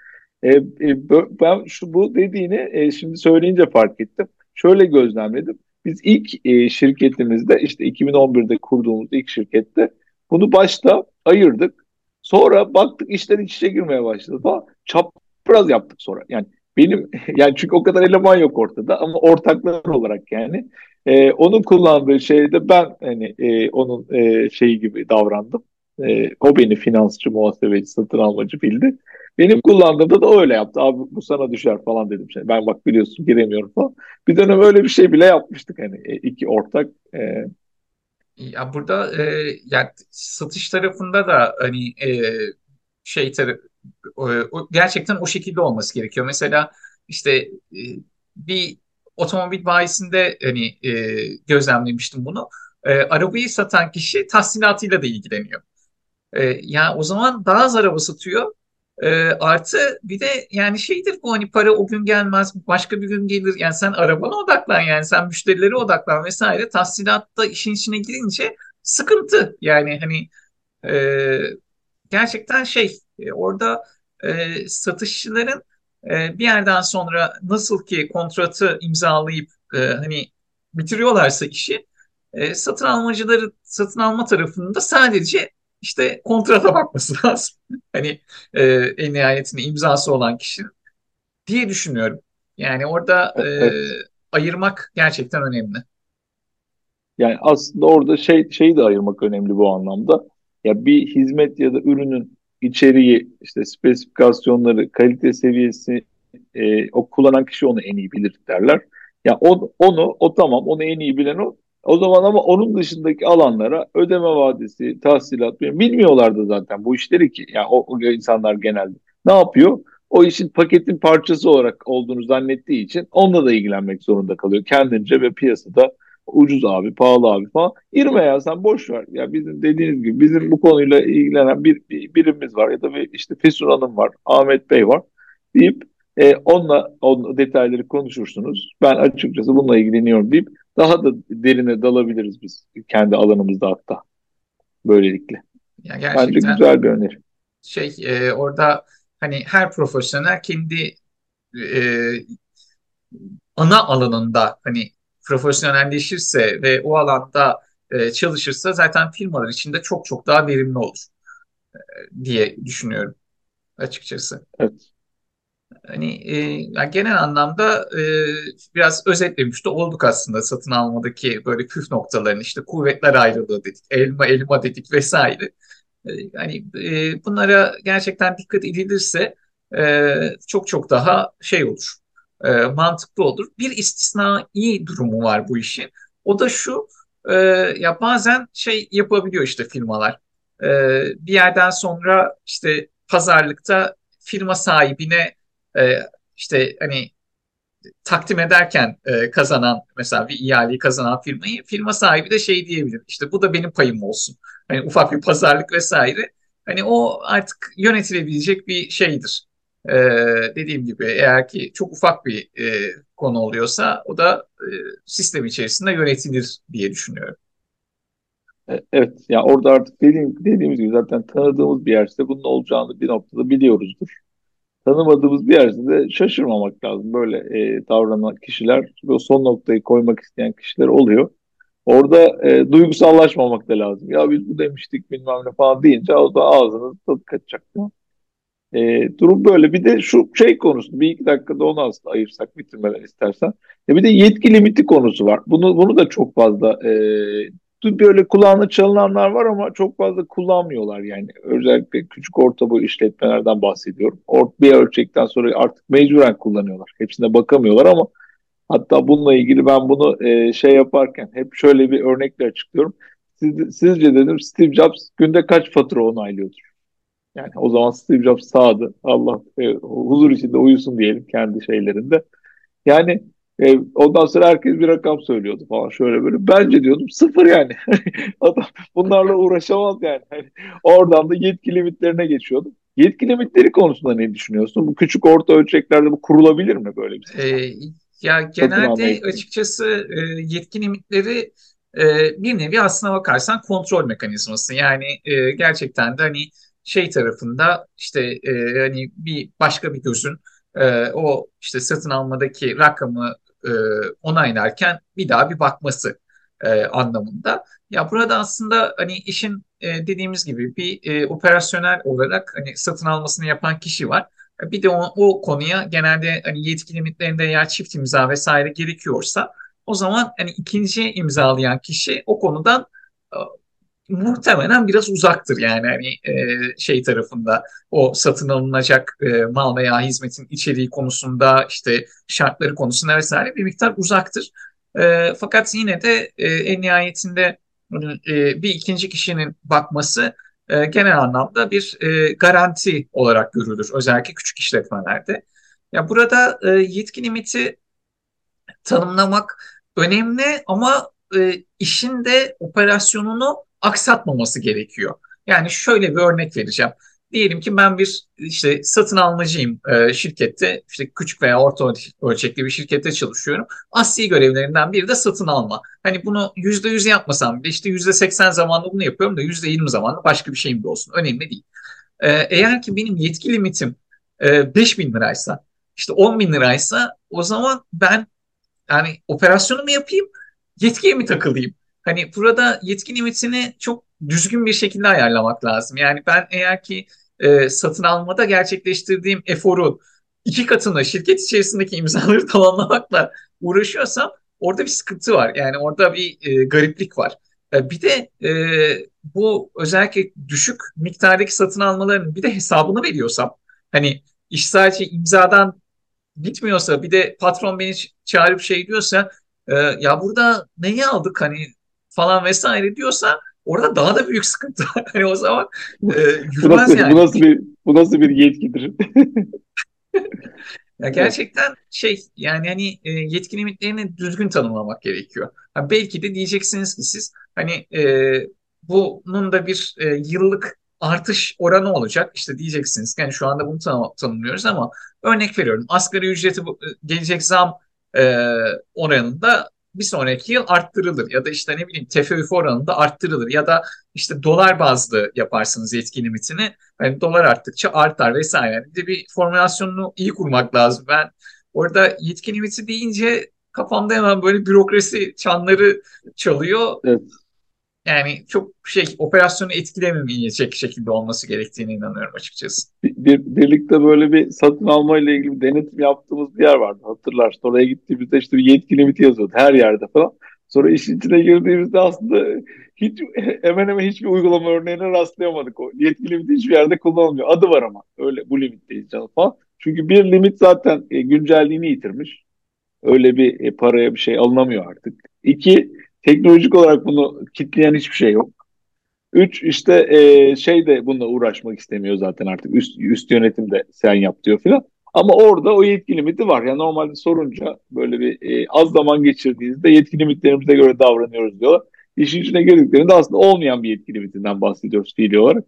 E, e, ben şu bu dediğini e, şimdi söyleyince fark ettim. Şöyle gözlemledim. Biz ilk şirketimizde işte 2011'de kurduğumuz ilk şirkette bunu başta ayırdık. Sonra baktık işler iç içe girmeye başladı falan. Çapraz yaptık sonra. Yani benim yani çünkü o kadar eleman yok ortada ama ortaklar olarak yani e, onun kullandığı şeyde ben hani e, onun e, şeyi gibi davrandım. E, o beni finansçı, muhasebeci, satın almacı bildi. Benim kullandığımda da öyle yaptı. Abi bu sana düşer falan dedim. Şey. Ben bak biliyorsun giremiyorum falan. Bir dönem öyle bir şey bile yapmıştık hani e, iki ortak. E... Ya burada e, yani satış tarafında da hani e, şey tarafı gerçekten o şekilde olması gerekiyor. Mesela işte e, bir otomobil bayisinde hani e, gözlemlemiştim bunu. Arabayı satan kişi tahsilatıyla da ilgileniyor. Yani o zaman daha az araba satıyor. E, artı bir de yani şeydir bu hani para o gün gelmez başka bir gün gelir. Yani sen arabana odaklan yani sen müşterilere odaklan vesaire. Tahsilatta işin içine girince sıkıntı. Yani hani e, gerçekten şey e, orada e, satışçıların e, bir yerden sonra nasıl ki kontratı imzalayıp e, hani bitiriyorlarsa işi e, satın almacıları satın alma tarafında sadece işte kontrata bakması lazım. hani e, en nihayetinde imzası olan kişinin diye düşünüyorum. Yani orada e, ayırmak gerçekten önemli. Yani aslında orada şey şeyi de ayırmak önemli bu anlamda. Ya bir hizmet ya da ürünün içeriği, işte spesifikasyonları, kalite seviyesi e, o kullanan kişi onu en iyi bilir derler. Ya yani on, onu o tamam onu en iyi bilen o. O zaman ama onun dışındaki alanlara ödeme vadesi, tahsilat bilmiyorlardı zaten bu işleri ki. Yani o, o insanlar genelde ne yapıyor? O işin paketin parçası olarak olduğunu zannettiği için onunla da ilgilenmek zorunda kalıyor. Kendince ve piyasada ucuz abi, pahalı abi falan. İrme ya sen boş ver. Ya bizim dediğiniz gibi bizim bu konuyla ilgilenen bir, bir birimiz var ya da bir işte Fesun Hanım var, Ahmet Bey var deyip e, onunla on detayları konuşursunuz. Ben açıkçası bununla ilgileniyorum deyip daha da derine dalabiliriz biz kendi alanımızda hatta böylelikle. Ya gerçekten Bence güzel bir öneri. Şey e, orada hani her profesyonel kendi e, ana alanında hani profesyonelleşirse ve o alanda e, çalışırsa zaten firmalar içinde çok çok daha verimli olur e, diye düşünüyorum açıkçası. Evet. Hani e, genel anlamda e, biraz özetlemiş de olduk aslında satın almadaki böyle püf noktalarını işte kuvvetler ayrılığı dedik, elma elma dedik vesaire. E, hani e, bunlara gerçekten dikkat edilirse e, çok çok daha şey olur e, mantıklı olur. Bir istisnai durumu var bu işin. O da şu, e, ya bazen şey yapabiliyor işte firmalar. E, bir yerden sonra işte pazarlıkta firma sahibine e, işte hani takdim ederken e, kazanan mesela bir ihaleyi kazanan firmayı firma sahibi de şey diyebilir. İşte bu da benim payım olsun. Hani ufak bir pazarlık vesaire. Hani o artık yönetilebilecek bir şeydir e, dediğim gibi eğer ki çok ufak bir e, konu oluyorsa o da e, sistem içerisinde yönetilir diye düşünüyorum. E, evet, yani orada artık dediğim, dediğimiz gibi zaten tanıdığımız bir yerse bunun olacağını bir noktada biliyoruzdur. Tanımadığımız bir yerse de şaşırmamak lazım. Böyle e, davranan kişiler ve son noktayı koymak isteyen kişiler oluyor. Orada e, duygusallaşmamak da lazım. Ya biz bu demiştik bilmem ne falan deyince o da ağzınız tadı kaçacak. E, durum böyle. Bir de şu şey konusu bir iki dakikada onu aslında ayırsak bitirmeden istersen. E, bir de yetki limiti konusu var. Bunu bunu da çok fazla e, böyle kulağına çalınanlar var ama çok fazla kullanmıyorlar yani. Özellikle küçük orta boy işletmelerden bahsediyorum. Ort bir ölçekten sonra artık mecburen kullanıyorlar. Hepsine bakamıyorlar ama hatta bununla ilgili ben bunu e, şey yaparken hep şöyle bir örnekle açıklıyorum. Siz, sizce dedim Steve Jobs günde kaç fatura onaylıyordur? Yani o zaman Steve Jobs sağdı. Allah e, huzur içinde uyusun diyelim kendi şeylerinde. Yani e, ondan sonra herkes bir rakam söylüyordu falan şöyle böyle. Bence diyordum sıfır yani. Adam bunlarla uğraşamaz yani. yani. Oradan da yetki limitlerine geçiyordum. Yetki limitleri konusunda ne düşünüyorsun? Bu küçük orta ölçeklerde bu kurulabilir mi böyle bir şey? Ee, ya genelde açıkçası e, yetki limitleri e, bir nevi aslına bakarsan kontrol mekanizması. Yani e, gerçekten de hani şey tarafında işte e, hani bir başka bir gözün e, o işte satın almadaki rakamı e, onaylarken bir daha bir bakması e, anlamında. Ya burada aslında hani işin e, dediğimiz gibi bir e, operasyonel olarak hani satın almasını yapan kişi var. Bir de o, o konuya genelde hani yetki limitlerinde eğer çift imza vesaire gerekiyorsa o zaman hani ikinci imzalayan kişi o konudan e, muhtemelen biraz uzaktır yani hani e, şey tarafında o satın alınacak e, mal veya hizmetin içeriği konusunda işte şartları konusunda vesaire bir miktar uzaktır. E, fakat yine de e, en nihayetinde e, bir ikinci kişinin bakması e, genel anlamda bir e, garanti olarak görülür özellikle küçük işletmelerde. Ya burada e, yetki limiti tanımlamak önemli ama e, işin de operasyonunu aksatmaması gerekiyor. Yani şöyle bir örnek vereceğim. Diyelim ki ben bir işte satın almacıyım e, şirkette, işte küçük veya orta ölçekli bir şirkette çalışıyorum. Asli görevlerinden biri de satın alma. Hani bunu yüzde yüz yapmasam bile işte yüzde seksen zamanında bunu yapıyorum da yüzde yirmi zamanında başka bir şeyim de olsun. Önemli değil. E, eğer ki benim yetki limitim e, 5 bin liraysa, işte 10 bin liraysa o zaman ben yani operasyonumu yapayım, yetkiye mi takılayım? Hani burada yetki limitini çok düzgün bir şekilde ayarlamak lazım. Yani ben eğer ki e, satın almada gerçekleştirdiğim eforu iki katını şirket içerisindeki imzaları tamamlamakla uğraşıyorsam orada bir sıkıntı var. Yani orada bir e, gariplik var. E, bir de e, bu özellikle düşük miktardaki satın almaların bir de hesabını veriyorsam hani iş sadece imzadan bitmiyorsa bir de patron beni çağırıp şey diyorsa e, ya burada neyi aldık hani falan vesaire diyorsa orada daha da büyük sıkıntı. hani o zaman e, yürümez bu nasıl, yani. Bu nasıl bir, bu nasıl bir yetkidir? ya gerçekten şey yani hani e, yetki limitlerini düzgün tanımlamak gerekiyor. Ha, belki de diyeceksiniz ki siz hani e, bunun da bir e, yıllık artış oranı olacak. İşte diyeceksiniz yani şu anda bunu tanım, tanımlıyoruz ama örnek veriyorum asgari ücreti e, gelecek zam e, oranında bir sonraki yıl arttırılır ya da işte ne bileyim TFÜF oranında arttırılır ya da işte dolar bazlı yaparsınız yetki limitini. Yani dolar arttıkça artar vesaire. Bir de bir formülasyonunu iyi kurmak lazım. Ben orada yetki limiti deyince kafamda hemen böyle bürokrasi çanları çalıyor. Evet yani çok şey operasyonu etkilememeyecek şekilde olması gerektiğine inanıyorum açıkçası. Bir, birlikte böyle bir satın alma ile ilgili denetim yaptığımız bir yer vardı hatırlarsın. Oraya gittiğimizde işte bir yetki limiti yazıyordu her yerde falan. Sonra işin içine girdiğimizde aslında hiç hemen hemen hiçbir uygulama örneğine rastlayamadık. O yetki limiti hiçbir yerde kullanılmıyor. Adı var ama öyle bu limitteyiz canım falan. Çünkü bir limit zaten e, güncelliğini yitirmiş. Öyle bir e, paraya bir şey alınamıyor artık. İki, Teknolojik olarak bunu kitleyen hiçbir şey yok. Üç işte e, şey de bununla uğraşmak istemiyor zaten artık üst, üst yönetim de sen yap diyor filan. Ama orada o yetki limiti var. Yani normalde sorunca böyle bir e, az zaman geçirdiğinizde yetki limitlerimize göre davranıyoruz diyorlar. İşin içine girdiklerinde aslında olmayan bir yetki limitinden bahsediyoruz fiili olarak.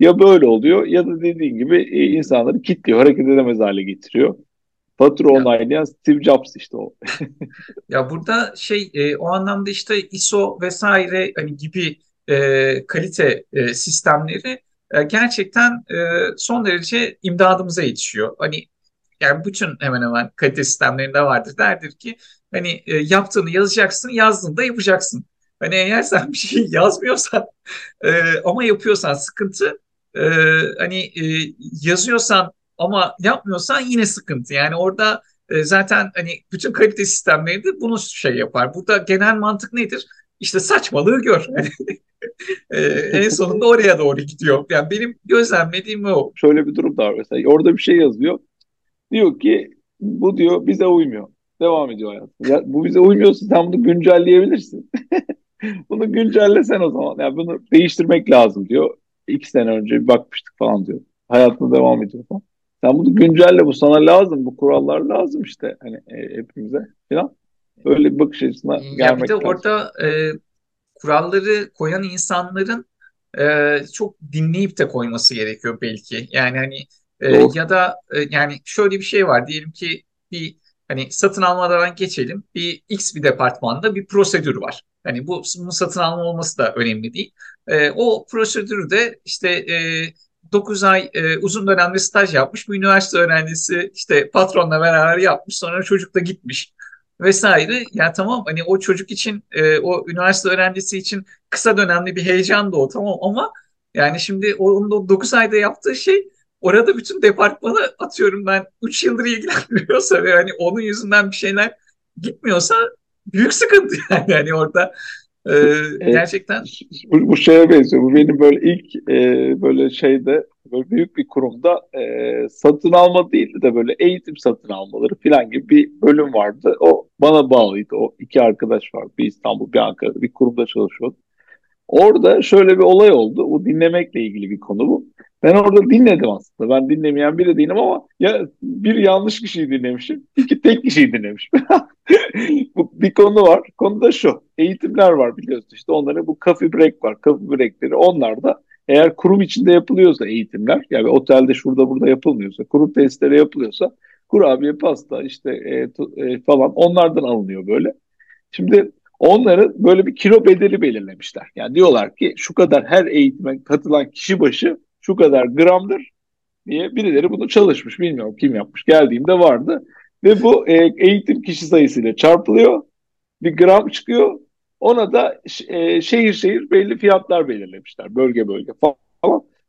Ya böyle oluyor ya da dediğin gibi e, insanları kilitliyor, hareket edemez hale getiriyor. Fatura onaylayan Steve Jobs işte o. ya burada şey e, o anlamda işte ISO vesaire hani gibi e, kalite e, sistemleri e, gerçekten e, son derece imdadımıza yetişiyor. Hani yani bütün hemen hemen kalite sistemlerinde vardır. Derdir ki hani e, yaptığını yazacaksın, yazdığında yapacaksın. Hani eğer sen bir şey yazmıyorsan e, ama yapıyorsan sıkıntı, e, hani e, yazıyorsan ama yapmıyorsan yine sıkıntı. Yani orada e, zaten hani bütün kalite sistemlerinde bunu şey yapar. Burada genel mantık nedir? İşte saçmalığı gör. e, en sonunda oraya doğru gidiyor. Yani benim gözlemlediğim o. Şöyle bir durum da var mesela. Orada bir şey yazıyor. Diyor ki bu diyor bize uymuyor. Devam ediyor hayat. Ya, bu bize uymuyorsa sen bunu güncelleyebilirsin. bunu güncellesen o zaman. Yani bunu değiştirmek lazım diyor. İki sene önce bir bakmıştık falan diyor. Hayatına devam ediyor falan. Sen bunu güncelle bu sana lazım. Bu kurallar lazım işte hani e, hepimize falan. Böyle bir bakış açısına ya gelmek bir de lazım. orada e, kuralları koyan insanların e, çok dinleyip de koyması gerekiyor belki. Yani hani e, ya da e, yani şöyle bir şey var diyelim ki bir hani satın almadan geçelim bir X bir departmanda bir prosedür var. Hani bu bunun satın alma olması da önemli değil. E, o prosedürü de işte e, 9 ay e, uzun dönemli staj yapmış bir üniversite öğrencisi işte patronla beraber yapmış sonra çocuk da gitmiş vesaire. Ya tamam hani o çocuk için e, o üniversite öğrencisi için kısa dönemli bir heyecan da o tamam ama yani şimdi onun o 9 ayda yaptığı şey orada bütün departmanı atıyorum ben 3 yıldır ilgilendiriyorsa ve hani onun yüzünden bir şeyler gitmiyorsa büyük sıkıntı yani, yani orada ee, gerçekten bu, bu şeye benziyor. Bu benim böyle ilk e, böyle şeyde böyle büyük bir kurumda e, satın alma değildi de böyle eğitim satın almaları falan gibi bir bölüm vardı. O bana bağlıydı. O iki arkadaş var. Bir İstanbul, bir Ankara'da bir kurumda çalışıyordu. Orada şöyle bir olay oldu. Bu dinlemekle ilgili bir konu bu. Ben orada dinledim aslında. Ben dinlemeyen biri değilim ama ya bir yanlış kişiyi dinlemişim, iki tek kişiyi dinlemişim. bu bir konu var. Konu da şu. Eğitimler var biliyorsun işte onların bu coffee break var. Coffee breakleri onlar da eğer kurum içinde yapılıyorsa eğitimler yani otelde şurada burada yapılmıyorsa kurum testleri yapılıyorsa kurabiye pasta işte e, e, falan onlardan alınıyor böyle. Şimdi onları böyle bir kilo bedeli belirlemişler. Yani diyorlar ki şu kadar her eğitime katılan kişi başı şu kadar gramdır diye birileri bunu çalışmış. Bilmiyorum kim yapmış. Geldiğimde vardı. Ve bu e, eğitim kişi sayısıyla çarpılıyor. Bir gram çıkıyor. Ona da e, şehir şehir belli fiyatlar belirlemişler. Bölge bölge falan.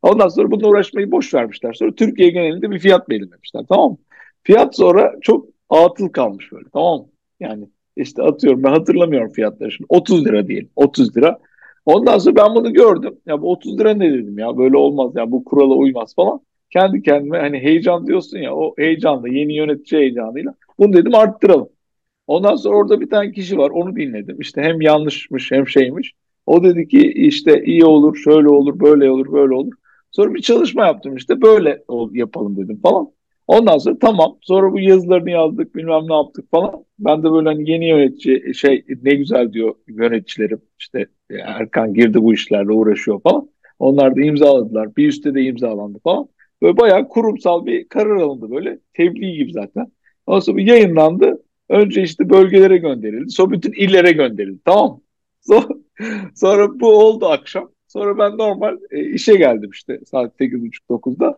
Ondan sonra bununla uğraşmayı boş vermişler. Sonra Türkiye genelinde bir fiyat belirlemişler. Tamam? Fiyat sonra çok atıl kalmış böyle. Tamam? Yani işte atıyorum ben hatırlamıyorum fiyatları şimdi. 30 lira diyelim. 30 lira. Ondan sonra ben bunu gördüm. Ya bu 30 lira ne dedim ya böyle olmaz ya bu kurala uymaz falan. Kendi kendime hani heyecan diyorsun ya o heyecanla yeni yönetici heyecanıyla bunu dedim arttıralım. Ondan sonra orada bir tane kişi var onu dinledim. İşte hem yanlışmış hem şeymiş. O dedi ki işte iyi olur şöyle olur böyle olur böyle olur. Sonra bir çalışma yaptım işte böyle yapalım dedim falan. Ondan sonra tamam. Sonra bu yazılarını yazdık bilmem ne yaptık falan. Ben de böyle hani yeni yönetici şey ne güzel diyor yöneticilerim. İşte Erkan girdi bu işlerle uğraşıyor falan. Onlar da imzaladılar. Bir üstte de imzalandı falan. Böyle bayağı kurumsal bir karar alındı böyle. Tebliğ gibi zaten. Ondan sonra bir yayınlandı. Önce işte bölgelere gönderildi. Sonra bütün illere gönderildi. Tamam sonra bu oldu akşam. Sonra ben normal e, işe geldim işte saat 8.30-9'da.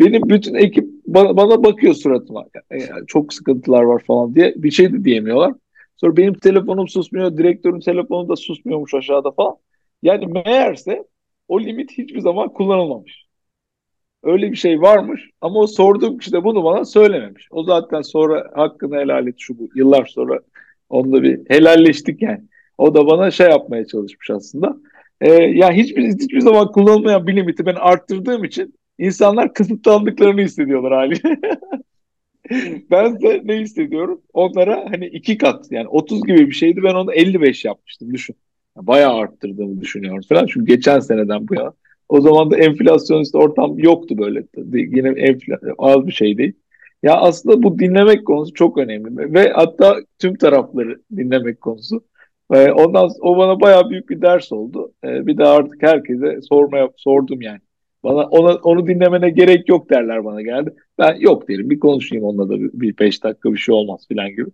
Benim bütün ekip bana, bana bakıyor suratıma. Yani çok sıkıntılar var falan diye bir şey de diyemiyorlar. Sonra benim telefonum susmuyor, direktörün telefonu da susmuyormuş aşağıda falan. Yani meğerse o limit hiçbir zaman kullanılmamış. Öyle bir şey varmış ama o sorduğum kişi de bunu bana söylememiş. O zaten sonra hakkını helal et şu bu yıllar sonra onunla bir helalleştik yani. O da bana şey yapmaya çalışmış aslında. Ee, ya hiçbir, hiçbir zaman kullanılmayan bir limiti ben arttırdığım için insanlar kısıtlandıklarını hissediyorlar hali. ben de ne hissediyorum? Onlara hani iki kat yani 30 gibi bir şeydi ben onu 55 yapmıştım düşün. Bayağı arttırdığımı düşünüyorum falan. Çünkü geçen seneden bu yana. O zaman da enflasyonist ortam yoktu böyle. Yine enflasyon az bir şey değil. Ya aslında bu dinlemek konusu çok önemli ve hatta tüm tarafları dinlemek konusu. Ee, ondan o bana bayağı büyük bir ders oldu. Ee, bir de artık herkese sormaya sordum yani. Bana ona, onu dinlemene gerek yok derler bana geldi. Ben yok derim bir konuşayım onunla da bir, bir beş dakika bir şey olmaz filan gibi.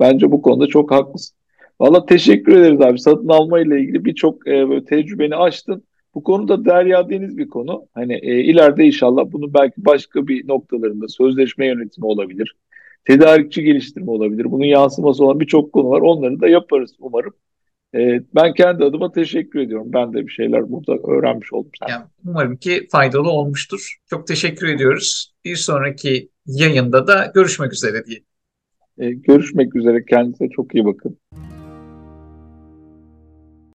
Bence bu konuda çok haklısın. Valla teşekkür ederiz abi. Satın alma ile ilgili birçok e, böyle tecrübeni açtın. Bu konuda derya deniz bir konu. Hani e, ileride inşallah bunu belki başka bir noktalarında sözleşme yönetimi olabilir. Tedarikçi geliştirme olabilir. Bunun yansıması olan birçok konu var. Onları da yaparız umarım. E, ben kendi adıma teşekkür ediyorum. Ben de bir şeyler burada öğrenmiş oldum. Yani umarım ki faydalı olmuştur. Çok teşekkür ediyoruz. Bir sonraki yayında da görüşmek üzere diye. E, görüşmek üzere. Kendinize çok iyi bakın.